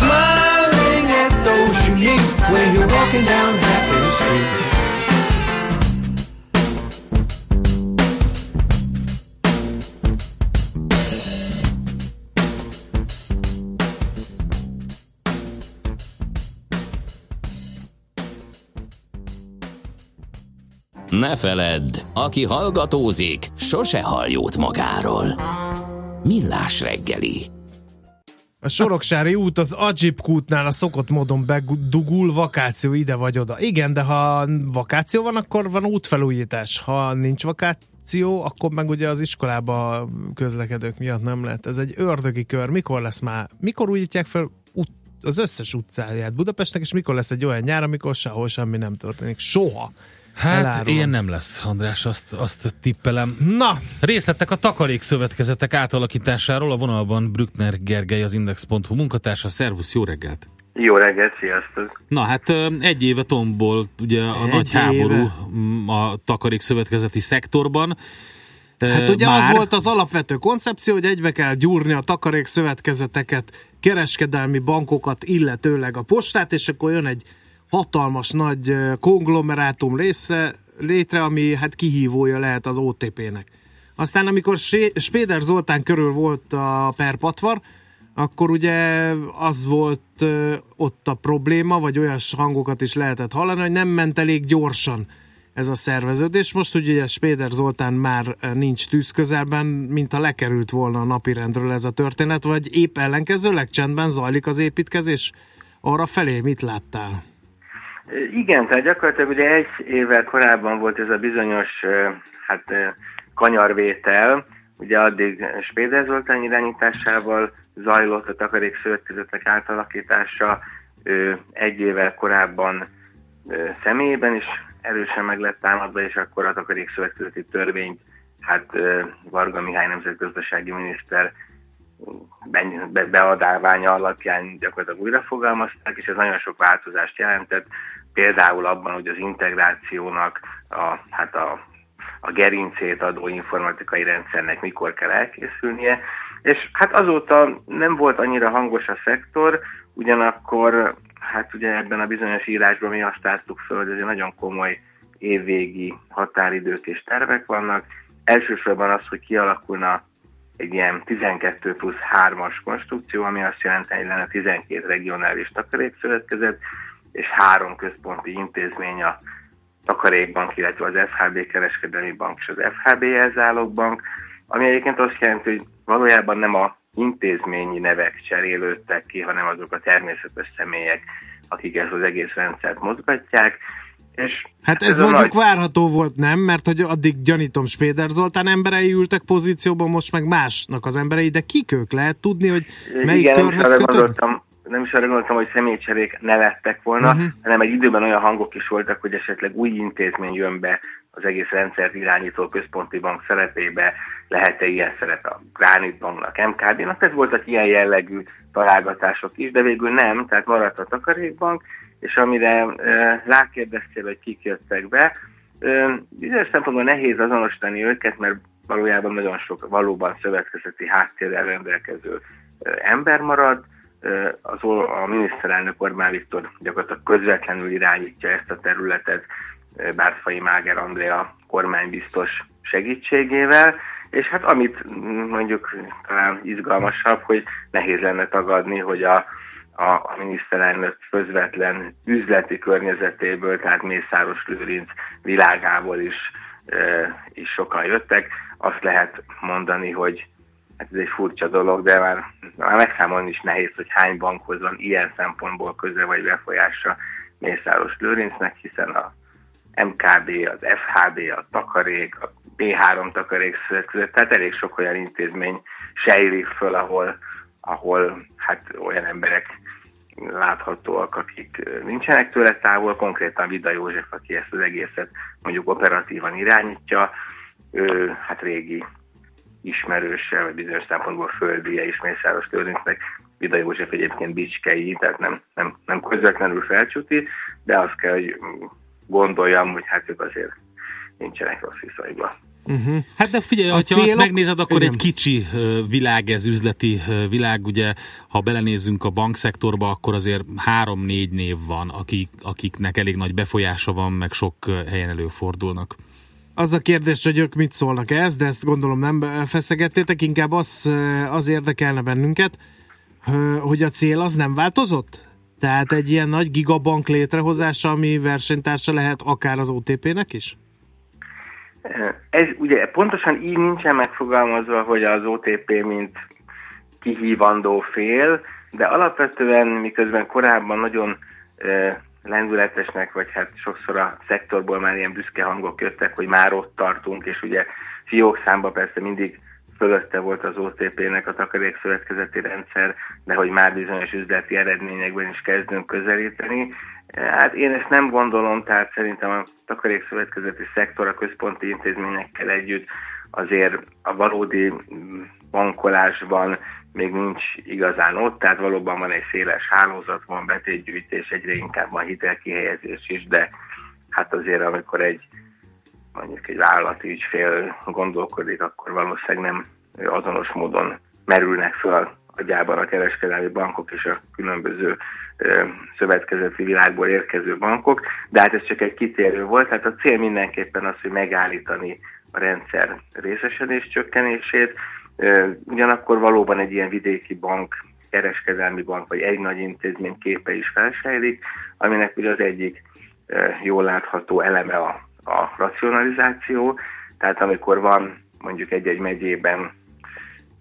Smiling at those you meet when you're walking down Happy Ne feledd, aki hallgatózik, sose hall jót magáról. Millás reggeli. A Soroksári út az Ajib kútnál a szokott módon bedugul, vakáció ide vagy oda. Igen, de ha vakáció van, akkor van útfelújítás. Ha nincs vakáció, akkor meg ugye az iskolába közlekedők miatt nem lehet. Ez egy ördögi kör. Mikor lesz már? Mikor újítják fel út, az összes utcáját Budapestnek, és mikor lesz egy olyan nyár, amikor sehol semmi nem történik? Soha. Hát Elárulom. ilyen nem lesz, András, azt, azt tippelem. Na! Részletek a takarékszövetkezetek átalakításáról a vonalban Brückner Gergely, az Index.hu munkatársa. Szervusz, jó reggelt! Jó reggelt, sziasztok! Na hát egy éve tombol ugye a Egy nagy éve. háború a takarékszövetkezeti szektorban. Ö, Hát ugye már- az volt az alapvető koncepció, hogy egybe kell gyúrni a takarékszövetkezeteket, kereskedelmi bankokat, illetőleg a postát, és akkor jön egy hatalmas nagy ö, konglomerátum részre, létre, ami hát kihívója lehet az OTP-nek. Aztán amikor Spéder Zoltán körül volt a perpatvar, akkor ugye az volt ö, ott a probléma, vagy olyas hangokat is lehetett hallani, hogy nem ment elég gyorsan ez a szerveződés. Most ugye Spéder Zoltán már ö, nincs tűz közelben, mint ha lekerült volna a napirendről ez a történet, vagy épp ellenkezőleg csendben zajlik az építkezés? Arra felé mit láttál? Igen, tehát gyakorlatilag ugye egy évvel korábban volt ez a bizonyos hát kanyarvétel, ugye addig Spéder Zoltán irányításával zajlott a takarékszövetkezetek átalakítása, egy évvel korábban személyében is erősen meg lett támadva, és akkor a takarékszövetkezeti törvényt hát Varga Mihály nemzetgazdasági miniszter be- be- beadáványa alapján gyakorlatilag újra fogalmazták, és ez nagyon sok változást jelentett, például abban, hogy az integrációnak a, hát a, a gerincét adó informatikai rendszernek mikor kell elkészülnie, és hát azóta nem volt annyira hangos a szektor, ugyanakkor hát ugye ebben a bizonyos írásban mi azt láttuk föl, hogy azért nagyon komoly évvégi határidők és tervek vannak. Elsősorban az, hogy kialakulna egy ilyen 12 plusz 3-as konstrukció, ami azt jelenti, hogy lenne 12 regionális takarékszövetkezet, és három központi intézmény a Takarékbank, illetve az FHB kereskedelmi bank és az FHB jelzálogbank, ami egyébként azt jelenti, hogy valójában nem a intézményi nevek cserélődtek ki, hanem azok a természetes személyek, akik ezt az egész rendszert mozgatják. És Hát ez, ez mondjuk nagy... várható volt, nem? Mert hogy addig gyanítom Spéder Zoltán emberei ültek pozícióban, most meg másnak az emberei, de kik ők? Lehet tudni, hogy melyik Igen, körhöz nem is, arra kötött? gondoltam, nem is arra gondoltam, hogy személycserék ne lettek volna, uh-huh. hanem egy időben olyan hangok is voltak, hogy esetleg új intézmény jön be az egész rendszert irányító központi bank szerepébe, lehet-e ilyen szerep a Granit Banknak, MKB-nak, ez voltak ilyen jellegű találgatások is, de végül nem, tehát maradt a takarékbank, és amire rákérdeztél, hogy kik jöttek be, bizonyos szempontból nehéz azonosítani őket, mert valójában nagyon sok valóban szövetkezeti háttérrel rendelkező ember marad, az, a miniszterelnök Orbán Viktor gyakorlatilag közvetlenül irányítja ezt a területet, Bárfai Máger Andrea kormánybiztos segítségével, és hát amit mondjuk talán izgalmasabb, hogy nehéz lenne tagadni, hogy a, a, miniszterelnök közvetlen üzleti környezetéből, tehát Mészáros Lőrinc világából is, is sokan jöttek. Azt lehet mondani, hogy hát ez egy furcsa dolog, de már, már megszámolni is nehéz, hogy hány bankhoz van ilyen szempontból köze vagy befolyása Mészáros Lőrincnek, hiszen a MKB, az FHB, a Takarék, a B3 Takarék Szövetkezet, tehát elég sok olyan intézmény sejlik föl, ahol, ahol hát olyan emberek láthatóak, akik nincsenek tőle távol, konkrétan Vida József, aki ezt az egészet mondjuk operatívan irányítja, ő hát régi ismerőse, vagy bizonyos szempontból földie is Mészáros Lőrincnek. Vida József egyébként bicskei, tehát nem, nem, nem közvetlenül felcsúti, de azt kell, hogy gondoljam, hogy hát ők azért nincsenek rossz viszonyban. Uh-huh. Hát de figyelj, ha célok... azt megnézed, akkor Igen. egy kicsi világ ez, üzleti világ, ugye, ha belenézzünk a bankszektorba, akkor azért három-négy név van, akik, akiknek elég nagy befolyása van, meg sok helyen előfordulnak. Az a kérdés, hogy ők mit szólnak ez, de ezt gondolom nem feszegettétek, inkább az, az érdekelne bennünket, hogy a cél az nem változott? Tehát egy ilyen nagy gigabank létrehozása, ami versenytársa lehet akár az OTP-nek is? Ez ugye pontosan így nincsen megfogalmazva, hogy az OTP mint kihívandó fél, de alapvetően miközben korábban nagyon lendületesnek, vagy hát sokszor a szektorból már ilyen büszke hangok jöttek, hogy már ott tartunk, és ugye fiók számba persze mindig fölötte volt az OTP-nek a takarékszövetkezeti rendszer, de hogy már bizonyos üzleti eredményekben is kezdünk közelíteni. Hát én ezt nem gondolom, tehát szerintem a takarékszövetkezeti szektor a központi intézményekkel együtt azért a valódi bankolásban még nincs igazán ott, tehát valóban van egy széles hálózat, van betétgyűjtés, egyre inkább van hitelkihelyezés is, de hát azért amikor egy mondjuk egy vállalati ügyfél gondolkodik, akkor valószínűleg nem azonos módon merülnek föl agyában a kereskedelmi bankok és a különböző szövetkezeti világból érkező bankok, de hát ez csak egy kitérő volt, tehát a cél mindenképpen az, hogy megállítani a rendszer részesedés csökkenését, ugyanakkor valóban egy ilyen vidéki bank, kereskedelmi bank, vagy egy nagy intézmény képe is felsejlik, aminek ugye az egyik jól látható eleme a, a racionalizáció, tehát amikor van mondjuk egy-egy megyében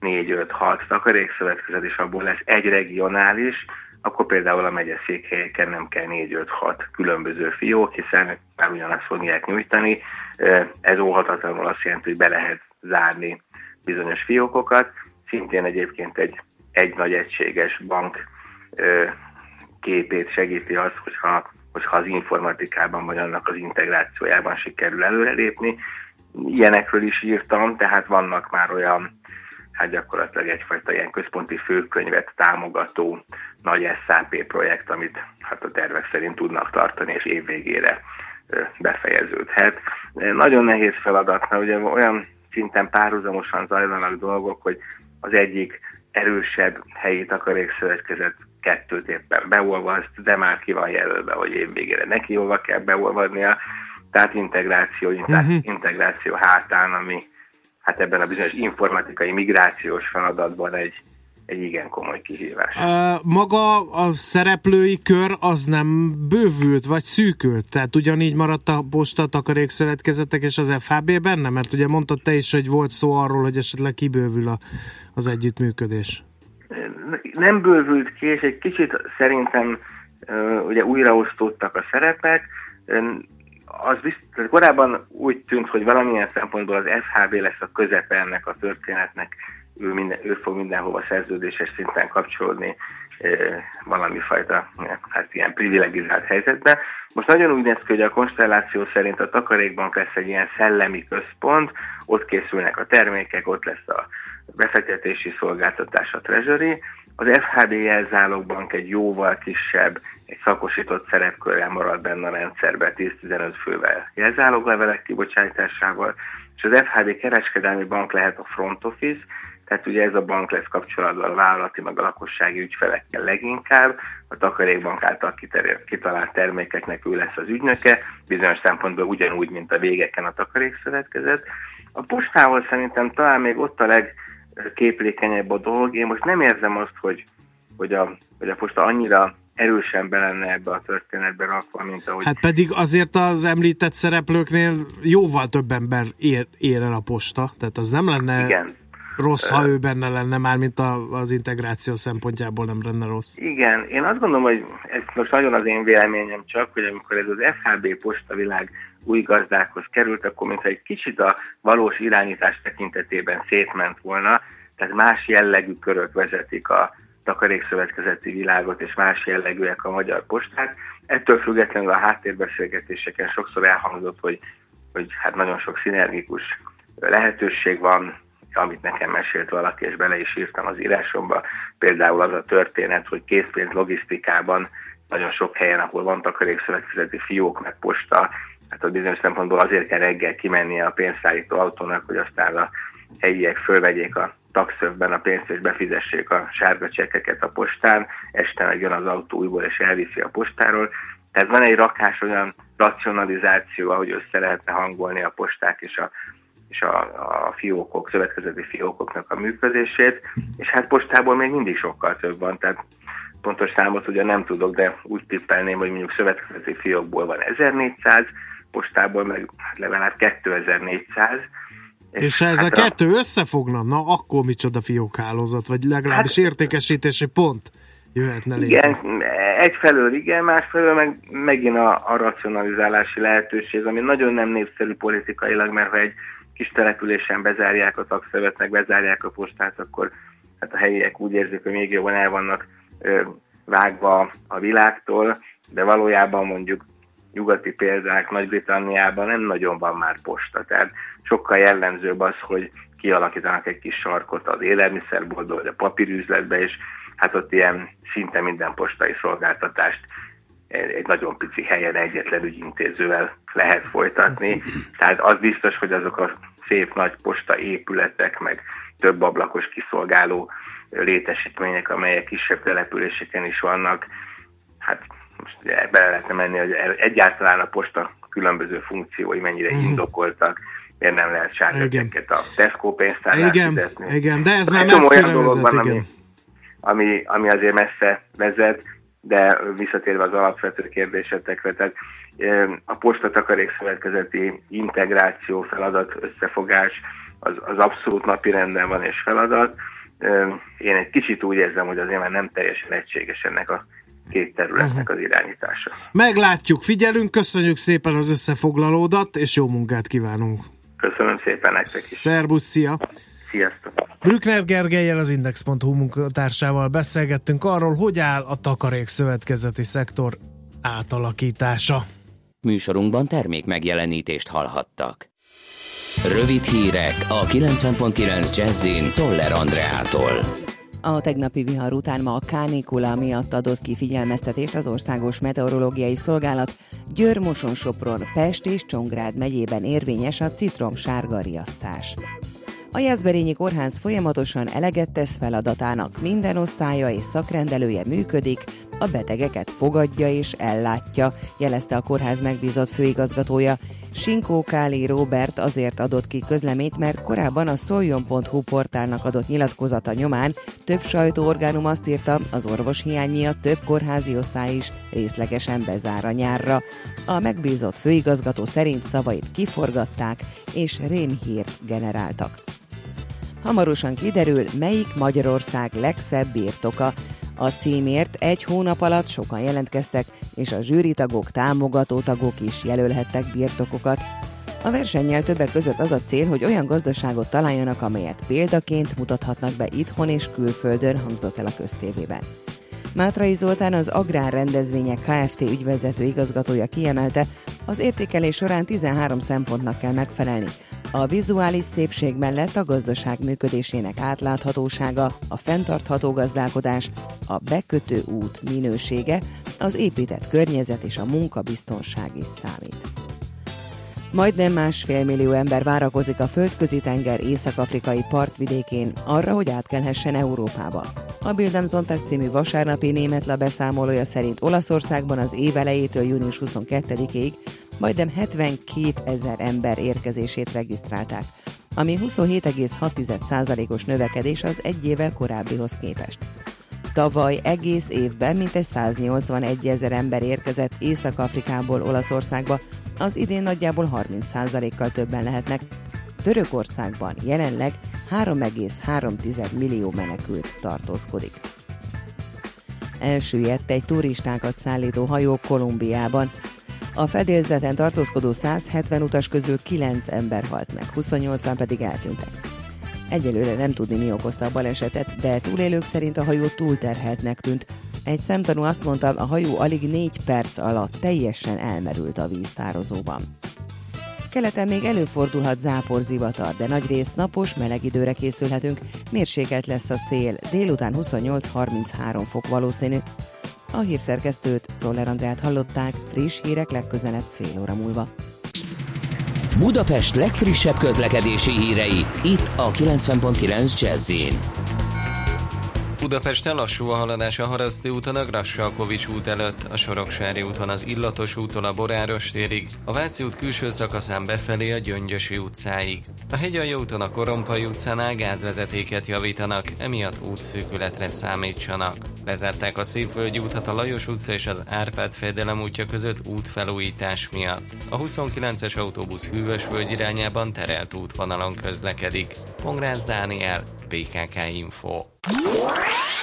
4-5-6 takarékszövetkezet, és abból lesz egy regionális, akkor például a megyeszékhelyeken nem kell 4-5-6 különböző fiók, hiszen már ugyanazt fogják nyújtani. Ez óhatatlanul azt jelenti, hogy be lehet zárni bizonyos fiókokat. Szintén egyébként egy, egy nagy egységes bank képét segíti az, hogyha, hogyha az informatikában vagy annak az integrációjában sikerül előrelépni. Ilyenekről is írtam, tehát vannak már olyan hát gyakorlatilag egyfajta ilyen központi főkönyvet támogató nagy SAP projekt, amit hát a tervek szerint tudnak tartani, és évvégére befejeződhet. Nagyon nehéz feladat, mert ugye olyan szinten párhuzamosan zajlanak dolgok, hogy az egyik erősebb helyi takarékszövetkezet kettőt éppen beolvaszt, de már ki van jelölve, hogy évvégére neki hova kell beolvadnia, tehát integráció, uh-huh. integráció hátán, ami hát ebben a bizonyos informatikai migrációs feladatban egy, egy igen komoly kihívás. Uh, maga a szereplői kör az nem bővült, vagy szűkült? Tehát ugyanígy maradt a posta takarékszövetkezetek és az FHB benne? Mert ugye mondtad te is, hogy volt szó arról, hogy esetleg kibővül a, az együttműködés. Nem bővült ki, és egy kicsit szerintem ugye újraosztódtak a szerepek az biztos, korábban úgy tűnt, hogy valamilyen szempontból az SHB lesz a közepe ennek a történetnek, ő, minden, ő fog mindenhova szerződéses szinten kapcsolódni e, valami fajta hát ilyen privilegizált helyzetbe. Most nagyon úgy néz ki, hogy a konstelláció szerint a takarékbank lesz egy ilyen szellemi központ, ott készülnek a termékek, ott lesz a befektetési szolgáltatás, a treasury, az FHB jelzálogbank egy jóval kisebb, egy szakosított szerepkörrel marad benne a rendszerbe 10-15 fővel jelzáloglevelek kibocsátásával, és az FHB kereskedelmi bank lehet a front office, tehát ugye ez a bank lesz kapcsolatban a vállalati meg a lakossági ügyfelekkel leginkább, a takarékbank által kitalált termékeknek ő lesz az ügynöke, bizonyos szempontból ugyanúgy, mint a végeken a takarékszövetkezet. A postával szerintem talán még ott a leg képlékenyebb a dolog. Én most nem érzem azt, hogy, hogy, a, hogy a posta annyira erősen be lenne ebbe a történetbe rakva, mint ahogy... Hát pedig azért az említett szereplőknél jóval több ember ér, ér el a posta, tehát az nem lenne Igen. rossz, ha ő benne lenne, már mint a, az integráció szempontjából nem lenne rossz. Igen, én azt gondolom, hogy ez most nagyon az én véleményem csak, hogy amikor ez az FHB posta világ új gazdákhoz került, akkor mintha egy kicsit a valós irányítás tekintetében szétment volna, tehát más jellegű körök vezetik a takarékszövetkezeti világot, és más jellegűek a magyar posták. Ettől függetlenül a háttérbeszélgetéseken sokszor elhangzott, hogy, hogy hát nagyon sok szinergikus lehetőség van, amit nekem mesélt valaki, és bele is írtam az írásomba. Például az a történet, hogy készpénz logisztikában nagyon sok helyen, ahol van takarékszövetkezeti fiók, meg posta, hát a bizonyos szempontból azért kell reggel kimennie a pénzszállító autónak, hogy aztán a helyiek fölvegyék a taxövben a pénzt és befizessék a sárga csekkeket a postán, este meg jön az autó újból és elviszi a postáról. Tehát van egy rakás olyan racionalizáció, ahogy össze lehetne hangolni a posták és a, és a, a fiókok, szövetkezeti fiókoknak a működését, és hát postából még mindig sokkal több van, tehát pontos számot ugye nem tudok, de úgy tippelném, hogy mondjuk szövetkezeti fiókból van 1400, postából meg hát legalább 2400, és, és ha ez hát a kettő összefogna, na akkor micsoda fiókhálózat, vagy legalábbis hát, értékesítési pont jöhetne létre. Igen, egyfelől igen, másfelől meg megint a, a racionalizálási lehetőség, ami nagyon nem népszerű politikailag, mert ha egy kis településen bezárják a takszövet, meg bezárják a postát, akkor hát a helyiek úgy érzik, hogy még jobban el vannak ö, vágva a világtól, de valójában mondjuk nyugati példák Nagy-Britanniában nem nagyon van már posta. Tehát sokkal jellemzőbb az, hogy kialakítanak egy kis sarkot az élelmiszerboltba, vagy a papírüzletbe, és hát ott ilyen szinte minden postai szolgáltatást egy nagyon pici helyen egyetlen ügyintézővel lehet folytatni. Tehát az biztos, hogy azok a szép nagy posta épületek, meg több ablakos kiszolgáló létesítmények, amelyek kisebb településeken is vannak, hát most ugye bele lehetne menni, hogy egyáltalán a posta különböző funkciói mennyire mm. indokoltak, miért nem lehet sárgáteket a Tesco pénztárnál igen, fizetni. Igen, de ez már messzire vezet, van, igen. Ami, ami, ami azért messze vezet, de visszatérve az alapvető kérdésetekre, tehát a postatakarék szövetkezeti integráció, feladat, összefogás az, az abszolút napi renden van és feladat. Én egy kicsit úgy érzem, hogy azért már nem teljesen egységes ennek a két területnek az irányítása. Meglátjuk, figyelünk, köszönjük szépen az összefoglalódat, és jó munkát kívánunk! Köszönöm szépen nektek is! Szerbusz, szia! Sziasztok! Brückner Gergelyel az Index.hu munkatársával beszélgettünk arról, hogy áll a takarék szövetkezeti szektor átalakítása. Műsorunkban termék megjelenítést hallhattak. Rövid hírek a 90.9 Jazzin Toller Andreától. A tegnapi vihar után ma a kánikula miatt adott ki figyelmeztetést az Országos Meteorológiai Szolgálat. Győr, Moson, Sopron, Pest és Csongrád megyében érvényes a citrom sárga riasztás. A Jászberényi Kórház folyamatosan eleget tesz feladatának, minden osztálya és szakrendelője működik, a betegeket fogadja és ellátja, jelezte a kórház megbízott főigazgatója. Sinkó Káli Robert azért adott ki közleményt, mert korábban a szoljon.hu portálnak adott nyilatkozata nyomán több sajtóorgánum azt írta, az orvos hiány miatt több kórházi osztály is részlegesen bezár a nyárra. A megbízott főigazgató szerint szavait kiforgatták és rémhír generáltak. Hamarosan kiderül, melyik Magyarország legszebb birtoka. A címért egy hónap alatt sokan jelentkeztek, és a zsűritagok, támogató tagok is jelölhettek birtokokat. A versennyel többek között az a cél, hogy olyan gazdaságot találjanak, amelyet példaként mutathatnak be itthon és külföldön, hangzott el a köztévében. Mátrai Zoltán az Agrár Rendezvények Kft. ügyvezető igazgatója kiemelte, az értékelés során 13 szempontnak kell megfelelni. A vizuális szépség mellett a gazdaság működésének átláthatósága, a fenntartható gazdálkodás, a bekötő út minősége, az épített környezet és a munkabiztonság is számít. Majdnem másfél millió ember várakozik a földközi tenger észak-afrikai partvidékén arra, hogy átkelhessen Európába. A Bildem Zontag című vasárnapi német beszámolója szerint Olaszországban az év elejétől június 22-ig majdnem 72 ezer ember érkezését regisztrálták, ami 27,6%-os növekedés az egy évvel korábbihoz képest. Tavaly egész évben mintegy 181 ezer ember érkezett Észak-Afrikából Olaszországba, az idén nagyjából 30%-kal többen lehetnek. Törökországban jelenleg 3,3 millió menekült tartózkodik. Elsüllyedt egy turistákat szállító hajó Kolumbiában. A fedélzeten tartózkodó 170 utas közül 9 ember halt meg, 28-an pedig eltűntek. Egyelőre nem tudni, mi okozta a balesetet, de túlélők szerint a hajó túlterheltnek tűnt. Egy szemtanú azt mondta, a hajó alig 4 perc alatt teljesen elmerült a víztározóban. Keleten még előfordulhat záporzivatar, de nagy rész napos, meleg időre készülhetünk. Mérsékelt lesz a szél, délután 28-33 fok valószínű. A hírszerkesztőt, Szoller Andrát hallották, friss hírek legközelebb fél óra múlva. Budapest legfrissebb közlekedési hírei, itt a 90.9 jazz Budapesten lassú a haladás a Haraszti úton, a Grassalkovics út előtt, a Soroksári úton az Illatos úton a Boráros térig, a Váci út külső szakaszán befelé a Gyöngyösi utcáig. A Hegyalja úton a Korompai utcánál gázvezetéket javítanak, emiatt útszűkületre számítsanak. Lezárták a Szépvölgyi útat a Lajos utca és az Árpád fejedelem útja között útfelújítás miatt. A 29-es autóbusz Hűvösvölgy irányában terelt útvonalon közlekedik. Pongrász Dániel, PKK Info.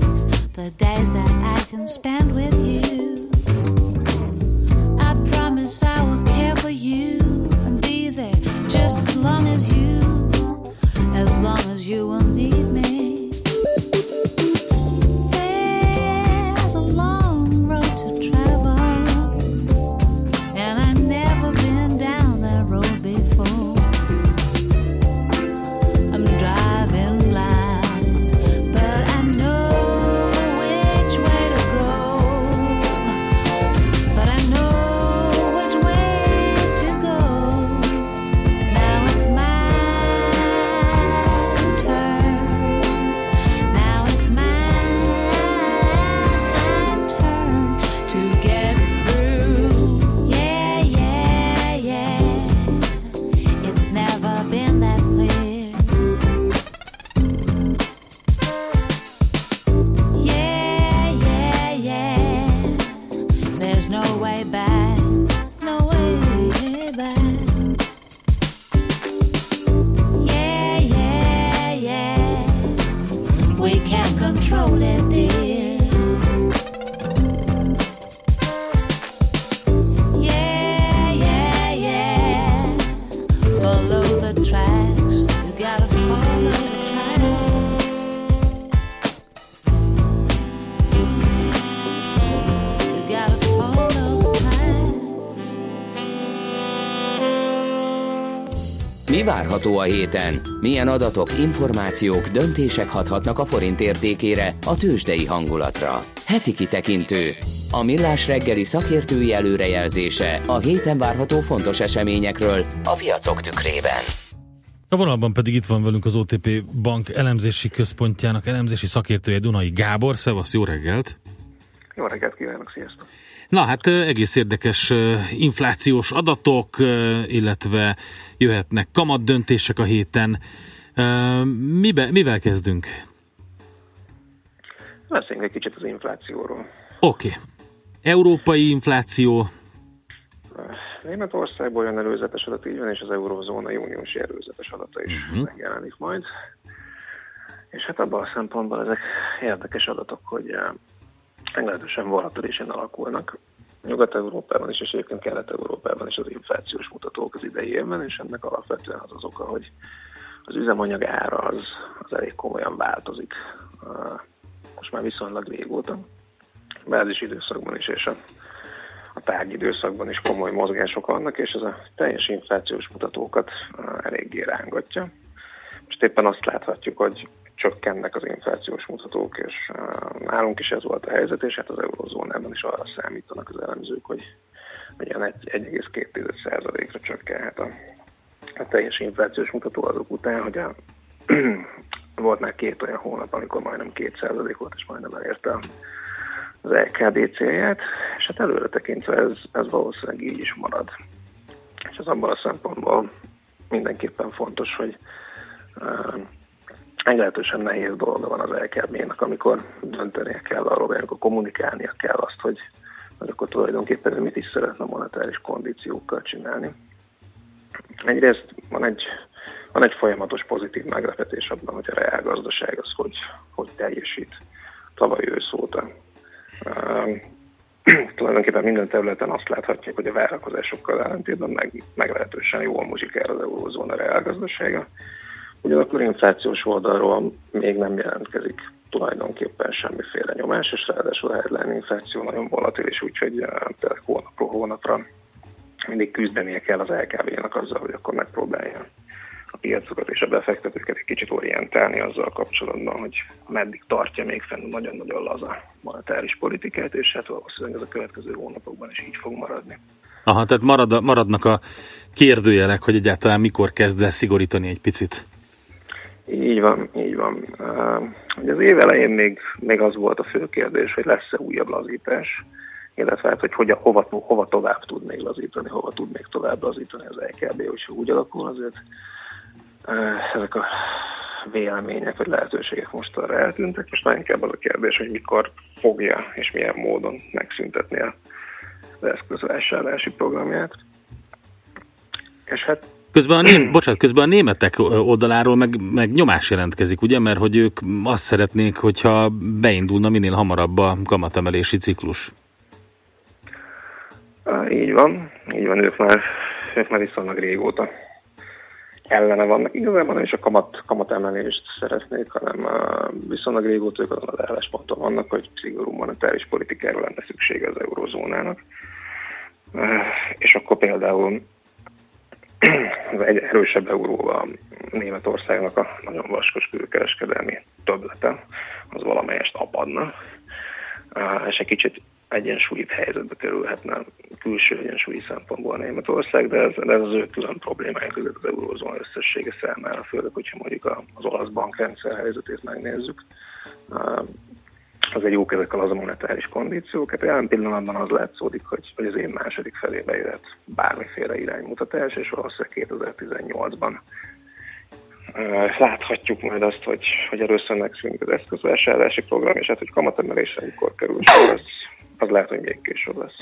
Days, the days that I can spend with you. I promise I Mi várható a héten? Milyen adatok, információk, döntések hathatnak a forint értékére, a tőzsdei hangulatra? Heti kitekintő. A millás reggeli szakértői előrejelzése a héten várható fontos eseményekről a piacok tükrében. A vonalban pedig itt van velünk az OTP Bank elemzési központjának elemzési szakértője Dunai Gábor. Szevasz, jó reggelt! Jó reggelt kívánok, sziasztok! Na hát egész érdekes inflációs adatok, illetve jöhetnek kamat döntések a héten. Mibe, mivel kezdünk? Beszéljünk egy kicsit az inflációról. Oké. Okay. Európai infláció, Németországból jön előzetes adat, így van, és az eurózóna júniusi előzetes adata is uh-huh. megjelenik majd. És hát abban a szempontból ezek érdekes adatok, hogy meglehetősen volatilisén alakulnak. Nyugat-Európában is, és egyébként Kelet-Európában is az inflációs mutatók az idei évben, és ennek alapvetően az az oka, hogy az üzemanyag ára az, az elég komolyan változik. Most már viszonylag régóta. Bázis időszakban is, és a a tárgyidőszakban is komoly mozgások vannak, és ez a teljes inflációs mutatókat eléggé rángatja. Most éppen azt láthatjuk, hogy csökkennek az inflációs mutatók, és uh, nálunk is ez volt a helyzet, és hát az eurozónában is arra számítanak az elemzők, hogy ilyen 1,2%-ra csökkenhet a, a teljes inflációs mutató azok után, hogy a, volt már két olyan hónap, amikor majdnem 2% volt, és majdnem elérte az LKB célját, és hát előre tekintve ez, ez valószínűleg így is marad. És ez abban a szempontból mindenképpen fontos, hogy uh, meglehetősen nehéz dolga van az LKB-nak, amikor döntenie kell arról, vagy amikor kommunikálnia kell azt, hogy, hogy akkor tulajdonképpen mit is szeretne monetáris kondíciókkal csinálni. Egyrészt van egy, van egy folyamatos pozitív meglepetés abban, hogy a reálgazdaság az hogy, hogy teljesít tavaly ősz óta tulajdonképpen minden területen azt láthatják, hogy a várakozásokkal ellentétben meg, meglehetősen jól muzsikál az eurózóna reálgazdasága. Ugyanakkor inflációs oldalról még nem jelentkezik tulajdonképpen semmiféle nyomás, és ráadásul a headline infláció nagyon volatilis, úgyhogy tényleg hónapról hónapra mindig küzdenie kell az LKB-nak azzal, hogy akkor megpróbálja a piacokat és a befektetőket egy kicsit orientálni azzal kapcsolatban, hogy meddig tartja még fenn nagyon-nagyon laza monetáris politikát, és hát valószínűleg ez a következő hónapokban is így fog maradni. Aha, tehát marad, maradnak a kérdőjelek, hogy egyáltalán mikor kezd el szigorítani egy picit. Így van, így van. Uh, az év elején még, még az volt a fő kérdés, hogy lesz-e újabb lazítás, illetve hát, hogy, hogy hova, hova tovább tud még lazítani, hova tud még tovább lazítani az LKB, hogyha úgy alakul, azért ezek a vélemények vagy lehetőségek most arra eltűntek, és már inkább az a kérdés, hogy mikor fogja és milyen módon megszüntetni az eszközvásárlási programját. És hát Közben a, ném, bocsánat, közben a németek oldaláról meg, meg nyomás jelentkezik, ugye? Mert hogy ők azt szeretnék, hogyha beindulna minél hamarabb a kamatemelési ciklus. Így van, így van, ők már, ők már viszonylag régóta ellene vannak. Igazából nem is a kamat, kamatemelést szeretnék, hanem viszonylag régóta ők azon az állásponton vannak, hogy szigorú monetáris politikára lenne szüksége az eurozónának. És akkor például egy erősebb euróval Németországnak a nagyon vaskos külkereskedelmi töblete, az valamelyest apadna, és egy kicsit egyensúlyi helyzetbe kerülhetne külső egyensúlyi szempontból Németország, de ez, de ez az ő külön problémája között az eurózóna összessége számára, főleg, hogyha mondjuk az olasz bankrendszer helyzetét megnézzük. Az egy jó ezekkel az a monetáris kondíciók. Hát jelen pillanatban az látszódik, hogy, hogy az én második felébe jöhet bármiféle iránymutatás, és valószínűleg 2018-ban láthatjuk majd azt, hogy, hogy először megszűnik az eszközvásárlási program, és hát, hogy kamatemelésre mikor kerül sor, az, az lehet, hogy még később lesz.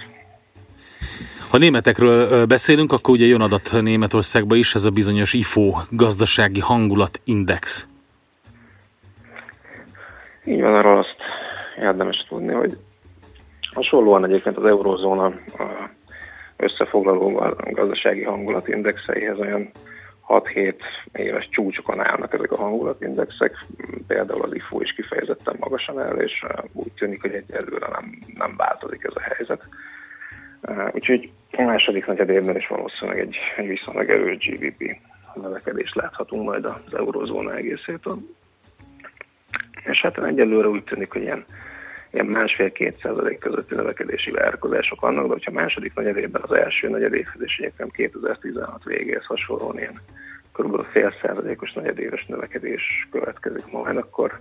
Ha németekről beszélünk, akkor ugye jön adat Németországba is, ez a bizonyos IFO gazdasági hangulatindex. Így van, arról azt érdemes tudni, hogy hasonlóan egyébként az eurózóna összefoglaló gazdasági hangulatindexeihez olyan 6-7 éves csúcsokon állnak ezek a hangulatindexek, például az IFO is kifejezetten magasan áll, és úgy tűnik, hogy egyelőre nem, nem változik ez a helyzet. Úgyhogy a második negyed évben is valószínűleg egy, egy viszonylag erős GDP növekedést láthatunk majd az eurozóna egészétől. És hát egyelőre úgy tűnik, hogy ilyen, ilyen másfél-két százalék közötti növekedési várakozások vannak, de hogyha második negyed évben az első negyed évhez és egyébként 2016 végéhez hasonlóan ilyen kb. fél százalékos negyedéves növekedés következik majd, akkor,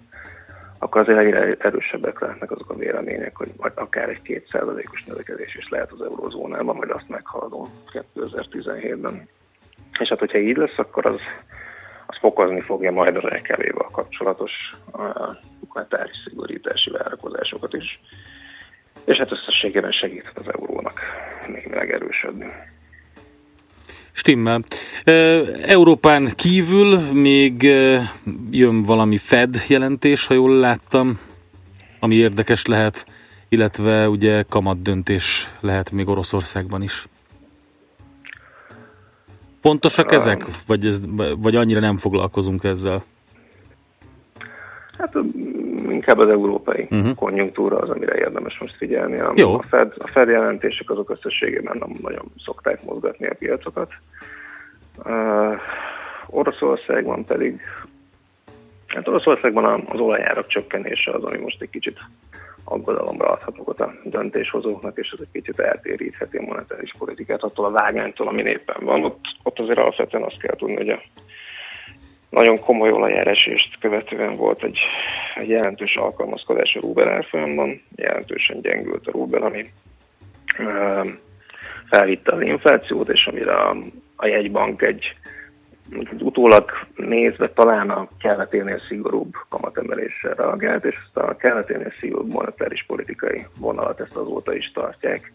akkor azért egyre erősebbek lehetnek azok a vélemények, hogy akár egy kétszázalékos növekedés is lehet az eurózónában, majd azt meghaladom 2017-ben. És hát, hogyha így lesz, akkor az, az fokozni fogja majd az LKV-val kapcsolatos monetáris szigorítási várakozásokat is. És hát összességében segíthet az eurónak még megerősödni. Stimmel. Európán kívül még jön valami Fed jelentés, ha jól láttam, ami érdekes lehet, illetve ugye kamat döntés lehet még Oroszországban is. Pontosak ezek? Vagy, ez, vagy annyira nem foglalkozunk ezzel? Hát inkább az európai uh-huh. konjunktúra az, amire érdemes most figyelni. A, Jó. a, Fed, a Fed jelentések azok összességében nem nagyon szokták mozgatni a piacokat. Uh, Oroszországban pedig, hát Oroszországban az olajárak csökkenése az, ami most egy kicsit aggodalomra adhat okot a döntéshozóknak, és ez egy kicsit eltérítheti a monetáris politikát attól a vágánytól, ami éppen van. Ott, ott azért alapvetően azt kell tudni, hogy a nagyon komoly olajáresést követően volt egy, egy jelentős alkalmazkodás a rubel árfolyamban, jelentősen gyengült a rubel, ami ö, felvitte az inflációt, és amire a, a jegybank egy utólag nézve talán a kelleténél szigorúbb kamatemeléssel reagált, és ezt a kelleténél szigorúbb monetáris politikai vonalat ezt azóta is tartják.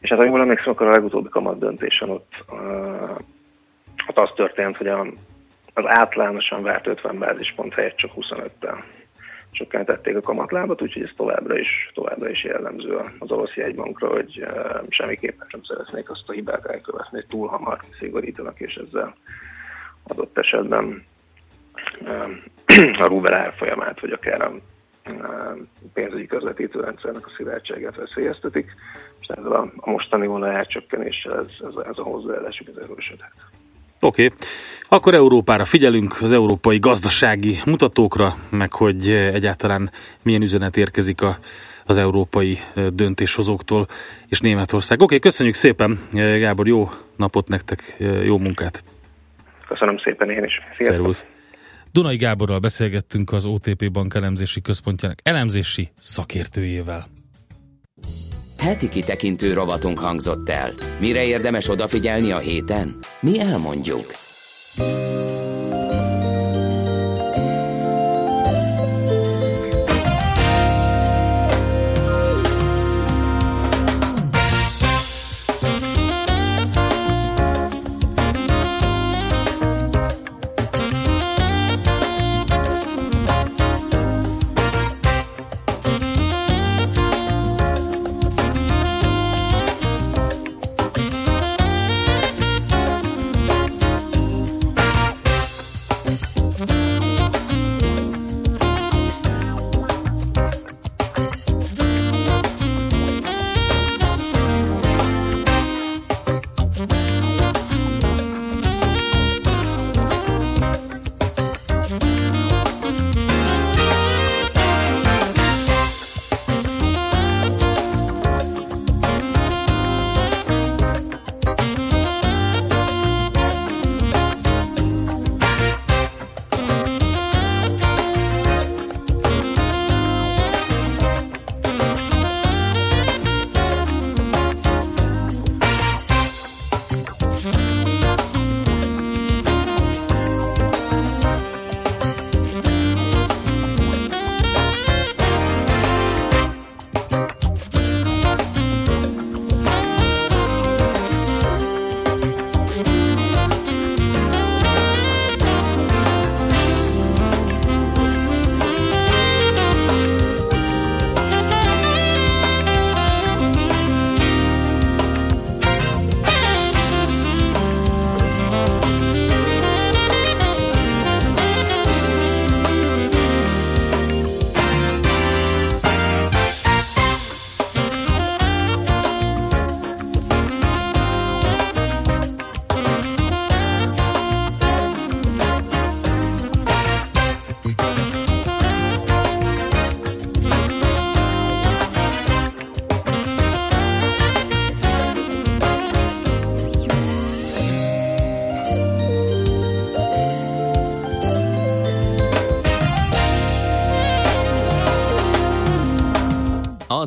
És hát, ha jól emlékszem, akkor a legutóbbi kamat döntésen ott, uh, ott az történt, hogy a, az átlánosan várt 50 bázispont helyett csak 25-tel csökkentették a kamatlábat, úgyhogy ez továbbra is, továbbra is jellemző az orosz jegybankra, hogy uh, semmiképpen sem szeretnék azt a hibát elkövetni, hogy túl hamar szigorítanak, és ezzel adott esetben uh, a rubel árfolyamát, vagy akár a uh, pénzügyi közvetítő rendszernek a szilárdságát veszélyeztetik, és ezzel a, a mostani volna elcsökkenéssel ez, ez, ez a hozzáállásuk erősödhet. Oké, okay. akkor Európára figyelünk, az európai gazdasági mutatókra, meg hogy egyáltalán milyen üzenet érkezik a, az európai döntéshozóktól és Németország. Oké, okay, köszönjük szépen, Gábor, jó napot nektek, jó munkát! Köszönöm szépen én is. Sziasztok. Szervusz! Dunai Gáborral beszélgettünk az OTP Bank elemzési központjának elemzési szakértőjével. Heti kitekintő rovatunk hangzott el. Mire érdemes odafigyelni a héten? Mi elmondjuk.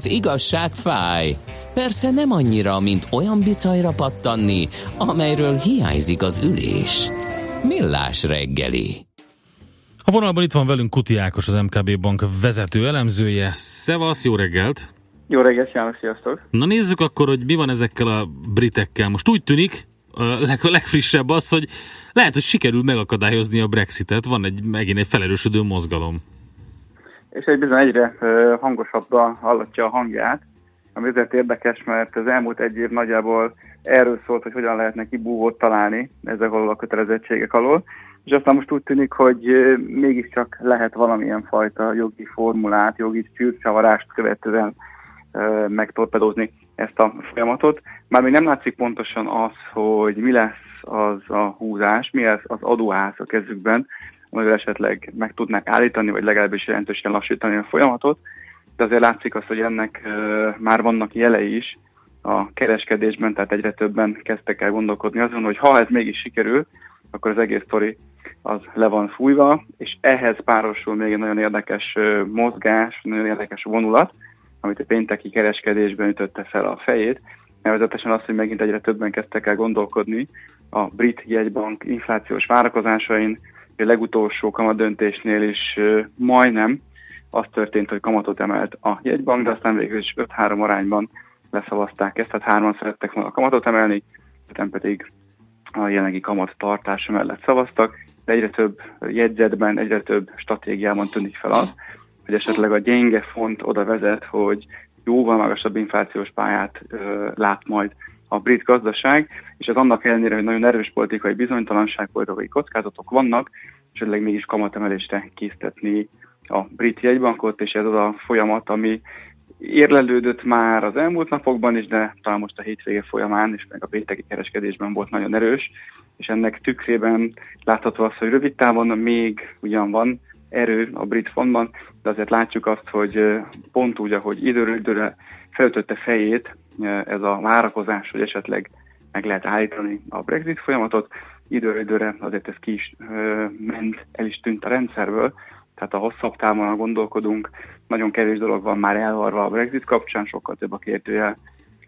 Az igazság fáj. Persze nem annyira, mint olyan bicajra pattanni, amelyről hiányzik az ülés. Millás reggeli. A vonalban itt van velünk Kuti Ákos, az MKB Bank vezető elemzője. Szevasz, jó reggelt! Jó reggelt, János, sziasztok! Na nézzük akkor, hogy mi van ezekkel a britekkel. Most úgy tűnik, a leg, a legfrissebb az, hogy lehet, hogy sikerül megakadályozni a Brexitet, van egy megint egy felerősödő mozgalom. És egy bizony egyre hangosabban hallatja a hangját, ami azért érdekes, mert az elmúlt egy év nagyjából erről szólt, hogy hogyan lehetne kibúvót találni ezek alól a kötelezettségek alól, és aztán most úgy tűnik, hogy mégiscsak lehet valamilyen fajta jogi formulát, jogi csűrcsavarást követően ö, megtorpedózni ezt a folyamatot. Már még nem látszik pontosan az, hogy mi lesz az a húzás, mi lesz az adóház a kezükben, amivel esetleg meg tudnák állítani, vagy legalábbis jelentősen lassítani a folyamatot, de azért látszik az, hogy ennek már vannak jelei is a kereskedésben, tehát egyre többen kezdtek el gondolkodni azon, hogy ha ez mégis sikerül, akkor az egész sztori az le van fújva, és ehhez párosul még egy nagyon érdekes mozgás, nagyon érdekes vonulat, amit a pénteki kereskedésben ütötte fel a fejét, nevezetesen az, hogy megint egyre többen kezdtek el gondolkodni a brit jegybank inflációs várakozásain, legutolsó kamat döntésnél is majdnem az történt, hogy kamatot emelt a jegybank, de aztán végül is 5-3 arányban leszavazták ezt, tehát hárman szerettek volna a kamatot emelni, öten pedig a jelenlegi kamat tartása mellett szavaztak, de egyre több jegyzetben, egyre több stratégiában tűnik fel az, hogy esetleg a gyenge font oda vezet, hogy jóval magasabb inflációs pályát ö, lát majd a brit gazdaság, és ez annak ellenére, hogy nagyon erős politikai bizonytalanság, politikai kockázatok vannak, esetleg mégis kamatemelésre késztetni a brit jegybankot, és ez az a folyamat, ami érlelődött már az elmúlt napokban is, de talán most a hétvége folyamán, és meg a pénteki kereskedésben volt nagyon erős, és ennek tükrében látható az, hogy rövid távon még ugyan van erő a brit fontban, de azért látjuk azt, hogy pont úgy, ahogy időről időre felütötte fejét ez a várakozás, hogy esetleg meg lehet állítani a Brexit folyamatot, időről időre azért ez ki is ment, el is tűnt a rendszerből, tehát a hosszabb távon gondolkodunk, nagyon kevés dolog van már elvarva a Brexit kapcsán, sokkal több a kérdőjel,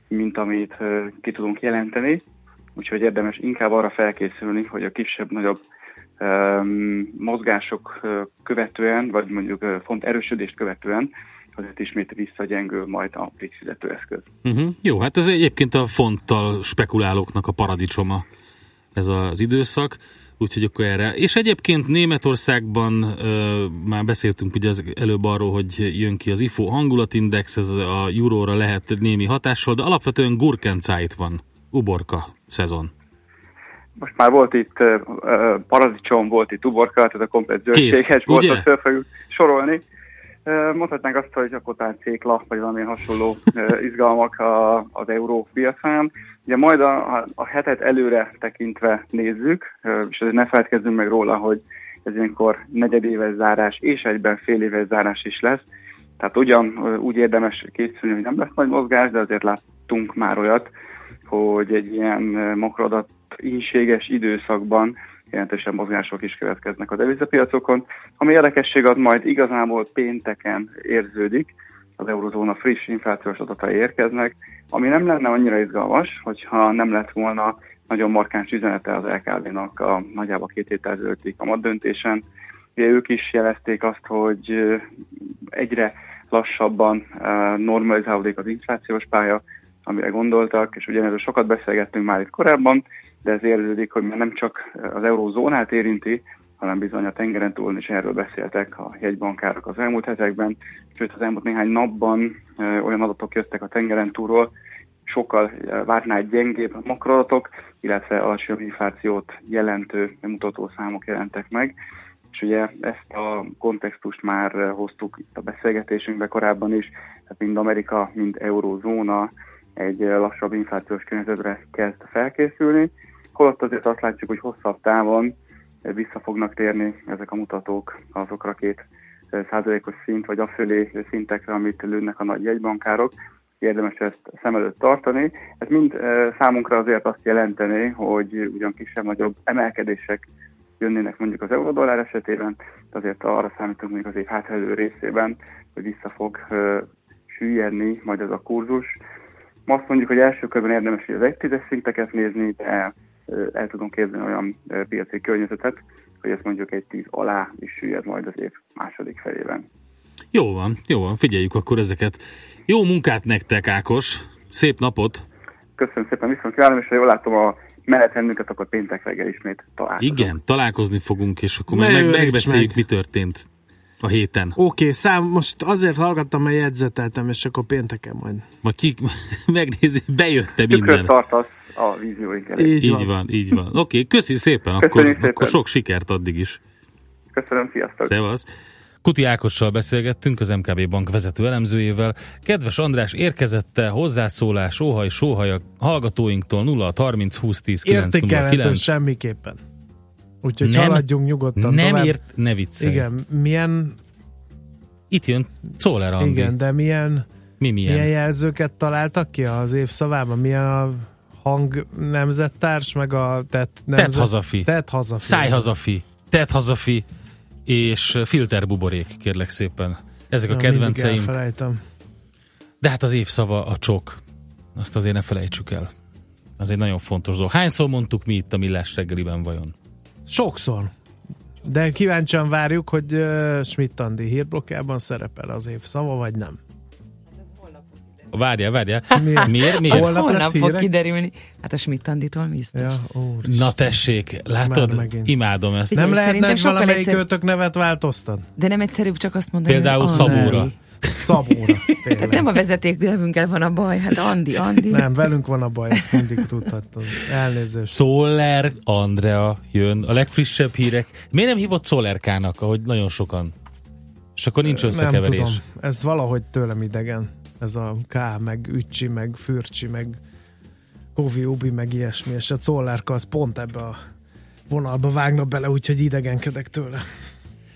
mint amit ki tudunk jelenteni, úgyhogy érdemes inkább arra felkészülni, hogy a kisebb-nagyobb mozgások követően, vagy mondjuk font erősödést követően azért ismét visszagyengül majd a brit fizetőeszköz. Uh-huh. Jó, hát ez egyébként a fonttal spekulálóknak a paradicsoma ez az időszak, úgyhogy akkor erre. És egyébként Németországban ö, már beszéltünk ugye az előbb arról, hogy jön ki az IFO hangulatindex, ez a euróra lehet némi hatással, de alapvetően gurkencáit van, uborka szezon. Most már volt itt uh, paradicsom, volt itt uborka, tehát a komplet zöldséges volt, azt fel fogjuk sorolni. Mondhatnánk azt, hogy a kotán cékla, vagy valamilyen hasonló izgalmak a, az euró piacán. Ugye majd a, a, a hetet előre tekintve nézzük, és azért ne feledkezzünk meg róla, hogy ez ilyenkor negyedéves zárás és egyben fél éves zárás is lesz. Tehát ugyan úgy érdemes készülni, hogy nem lesz nagy mozgás, de azért láttunk már olyat, hogy egy ilyen makroadat ínséges időszakban jelentősen mozgások is következnek a devizapiacokon. Ami érdekesség az majd igazából pénteken érződik, az eurozóna friss inflációs adatai érkeznek, ami nem lenne annyira izgalmas, hogyha nem lett volna nagyon markáns üzenete az LKB-nak a nagyjából két héttel ezelőtti döntésen. Ugye ők is jelezték azt, hogy egyre lassabban normalizálódik az inflációs pálya, amire gondoltak, és ugyanerről sokat beszélgettünk már itt korábban, de ez érződik, hogy nem csak az eurózónát érinti, hanem bizony a tengeren túl is erről beszéltek a jegybankárok az elmúlt hetekben, sőt az elmúlt néhány napban olyan adatok jöttek a tengeren túlról, sokkal várnál gyengébb makroadatok, illetve alacsonyabb inflációt jelentő mutatószámok jelentek meg. És ugye ezt a kontextust már hoztuk itt a beszélgetésünkbe korábban is, tehát mind Amerika, mind eurózóna egy lassabb inflációs környezetre kezd felkészülni, holott azért azt látjuk, hogy hosszabb távon vissza fognak térni ezek a mutatók azokra a két százalékos szint, vagy afölé szintekre, amit lőnek a nagy jegybankárok. Érdemes ezt szem előtt tartani. Ez mind számunkra azért azt jelenteni, hogy ugyan kisebb-nagyobb emelkedések jönnének mondjuk az euró-dollár esetében, de azért arra számítunk még az év hátralévő részében, hogy vissza fog süllyedni majd ez a kurzus. Ma azt mondjuk, hogy első körben érdemes hogy az egy tízes szinteket nézni, de el tudom képzelni olyan piaci környezetet, hogy ezt mondjuk egy tíz alá is süllyed majd az év második felében. Jó van, jó van, figyeljük akkor ezeket. Jó munkát nektek, Ákos! Szép napot! Köszönöm szépen, viszont kívánom, és ha jól látom a menetrendünket, akkor péntek reggel ismét találkozunk. Igen, találkozni fogunk, és akkor Ne meg, megbeszéljük, meg. mi történt a héten. Oké, okay, szám, most azért hallgattam, mert jegyzeteltem, és akkor pénteken majd. Majd ki megnézi, bejött-e Tükröt minden. tartasz a vízióink elé. Így Így van. van, így van. Oké, okay, köszi szépen, akkor, szépen. akkor sok sikert addig is. Köszönöm, sziasztok! Szevasz. Kuti Ákossal beszélgettünk, az MKB Bank vezető elemzőjével. Kedves András, érkezette hozzászólás, óhaj, sóhaj a hallgatóinktól 0 30 20 10 9 Értékelhető 09. semmiképpen. Úgyhogy Nem- haladjunk nyugodtan Nem tovább. ért, ne viccelj. Igen, milyen, Itt jön Czoller Andi. igen, de milyen, Mi milyen? milyen jelzőket találtak ki az évszavában? Milyen a hang nemzettárs, meg a tett nemzet... Tett hazafi. Tett hazafi. Száj hazafi, tett hazafi, és filterbuborék, kérlek szépen. Ezek a Ja, mindig kedvenceim. De hát az évszava a csok. Azt azért ne felejtsük el. Az egy nagyon fontos dolog. Hányszor mondtuk mi itt a Millás reggeliben vajon? Sokszor. De kíváncsian várjuk, hogy uh, Schmidt Andi hírblokkjában szerepel az év szava, vagy nem. Várjál, várjál. Miért? Miért? Az Miért? Holnap holnap lesz fog hírek? kiderülni. Hát a Schmidt Anditól biztos. Ja, Na tessék, látod? Imádom ezt. Figyelj, nem lehetne egy sokkal valamelyik egyszerű- őtök nevet változtat? De nem egyszerűbb csak azt mondani, Például hogy Szabóra. Szabóra. Tehát nem a vezetéknevünkkel van a baj, hát Andi, Andi. Nem, velünk van a baj, ezt mindig tudhatod. Elnézést. Szoller Andrea jön. A legfrissebb hírek. Miért nem hívott Szollerkának, ahogy nagyon sokan? És akkor nincs Nem összekeverés. tudom. Ez valahogy tőlem idegen. Ez a K, meg Ücsi, meg Fürcsi, meg Kovi Ubi, meg ilyesmi. És a Czollerka az pont ebbe a vonalba vágna bele, úgyhogy idegenkedek tőle.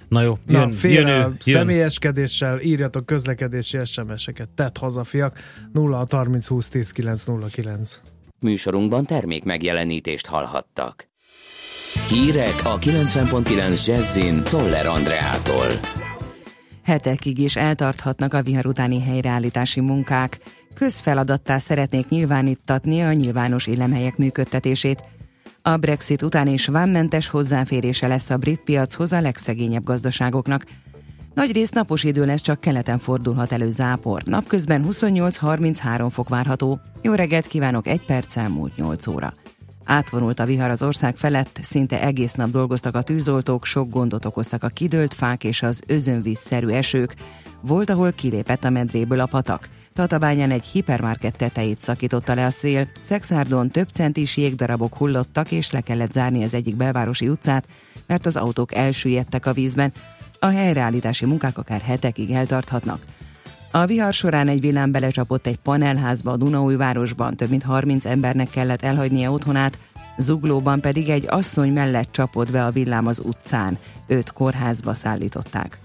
Na jó, Na, jön, fél jön, ő, személyeskedéssel, írjatok közlekedési SMS-eket. Tett hazafiak 0 30 20 10 909. Műsorunkban termék megjelenítést hallhattak. Hírek a 90.9 Jazzin Toller Andreától. Hetekig is eltarthatnak a vihar utáni helyreállítási munkák. Közfeladattá szeretnék nyilvánítatni a nyilvános illemhelyek működtetését. A Brexit után is vámmentes hozzáférése lesz a brit piachoz a legszegényebb gazdaságoknak. Nagy rész napos idő lesz, csak keleten fordulhat elő zápor. Napközben 28-33 fok várható. Jó reggelt kívánok, egy perc elmúlt 8 óra. Átvonult a vihar az ország felett, szinte egész nap dolgoztak a tűzoltók, sok gondot okoztak a kidőlt fák és az özönvízszerű esők. Volt, ahol kilépett a medréből a patak. Tatabányán egy hipermarket tetejét szakította le a szél, Szexárdon több centis jégdarabok hullottak, és le kellett zárni az egyik belvárosi utcát, mert az autók elsüllyedtek a vízben. A helyreállítási munkák akár hetekig eltarthatnak. A vihar során egy villám belecsapott egy panelházba a Dunaújvárosban, több mint 30 embernek kellett elhagynia otthonát, Zuglóban pedig egy asszony mellett csapott be a villám az utcán, őt kórházba szállították.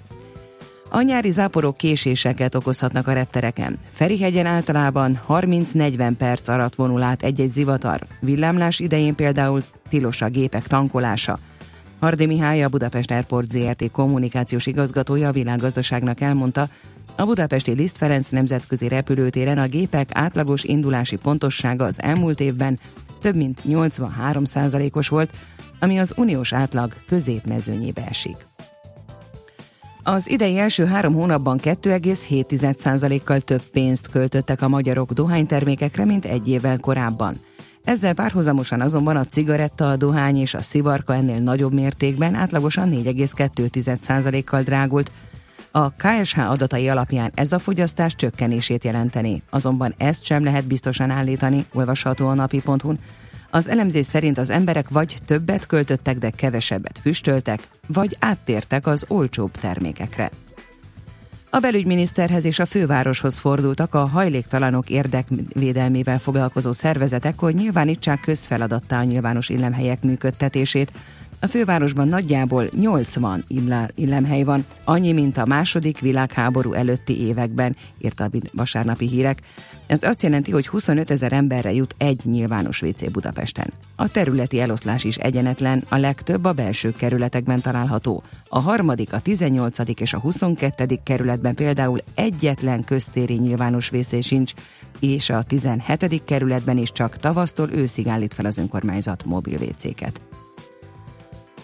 A nyári záporok késéseket okozhatnak a reptereken. Ferihegyen általában 30-40 perc alatt vonul át egy-egy zivatar. Villámlás idején például tilos a gépek tankolása. Hardi Mihály, a Budapest Airport ZRT kommunikációs igazgatója a világgazdaságnak elmondta, a budapesti Liszt Ferenc nemzetközi repülőtéren a gépek átlagos indulási pontossága az elmúlt évben több mint 83%-os volt, ami az uniós átlag középmezőnyébe esik. Az idei első három hónapban 2,7%-kal több pénzt költöttek a magyarok dohánytermékekre, mint egy évvel korábban. Ezzel párhuzamosan azonban a cigaretta, a dohány és a szivarka ennél nagyobb mértékben átlagosan 4,2%-kal drágult. A KSH adatai alapján ez a fogyasztás csökkenését jelenteni, azonban ezt sem lehet biztosan állítani, olvasható a napi.hu-n. Az elemzés szerint az emberek vagy többet költöttek, de kevesebbet füstöltek, vagy áttértek az olcsóbb termékekre. A belügyminiszterhez és a fővároshoz fordultak a hajléktalanok érdekvédelmével foglalkozó szervezetek, hogy nyilvánítsák közfeladattá a nyilvános illemhelyek működtetését. A fővárosban nagyjából 80 illemhely van, annyi, mint a második világháború előtti években, írta a vasárnapi hírek. Ez azt jelenti, hogy 25 ezer emberre jut egy nyilvános WC Budapesten. A területi eloszlás is egyenetlen, a legtöbb a belső kerületekben található. A harmadik, a 18. és a 22. kerületben például egyetlen köztéri nyilvános WC sincs, és a 17. kerületben is csak tavasztól őszig állít fel az önkormányzat mobil WC-ket.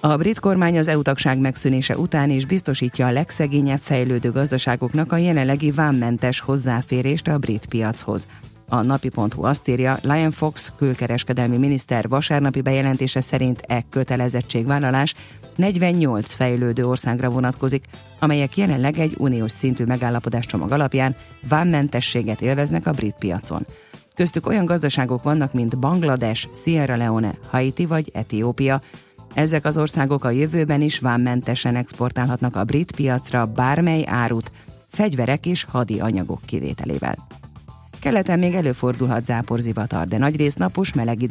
A brit kormány az EU tagság megszűnése után is biztosítja a legszegényebb fejlődő gazdaságoknak a jelenlegi vámmentes hozzáférést a brit piachoz. A napi.hu azt írja, Lion Fox külkereskedelmi miniszter vasárnapi bejelentése szerint e kötelezettségvállalás 48 fejlődő országra vonatkozik, amelyek jelenleg egy uniós szintű megállapodáscsomag alapján vámmentességet élveznek a brit piacon. Köztük olyan gazdaságok vannak, mint Banglades, Sierra Leone, Haiti vagy Etiópia, ezek az országok a jövőben is vámmentesen exportálhatnak a brit piacra bármely árut, fegyverek és hadi anyagok kivételével. Keleten még előfordulhat záporzivatar, de nagyrészt napos meleg idő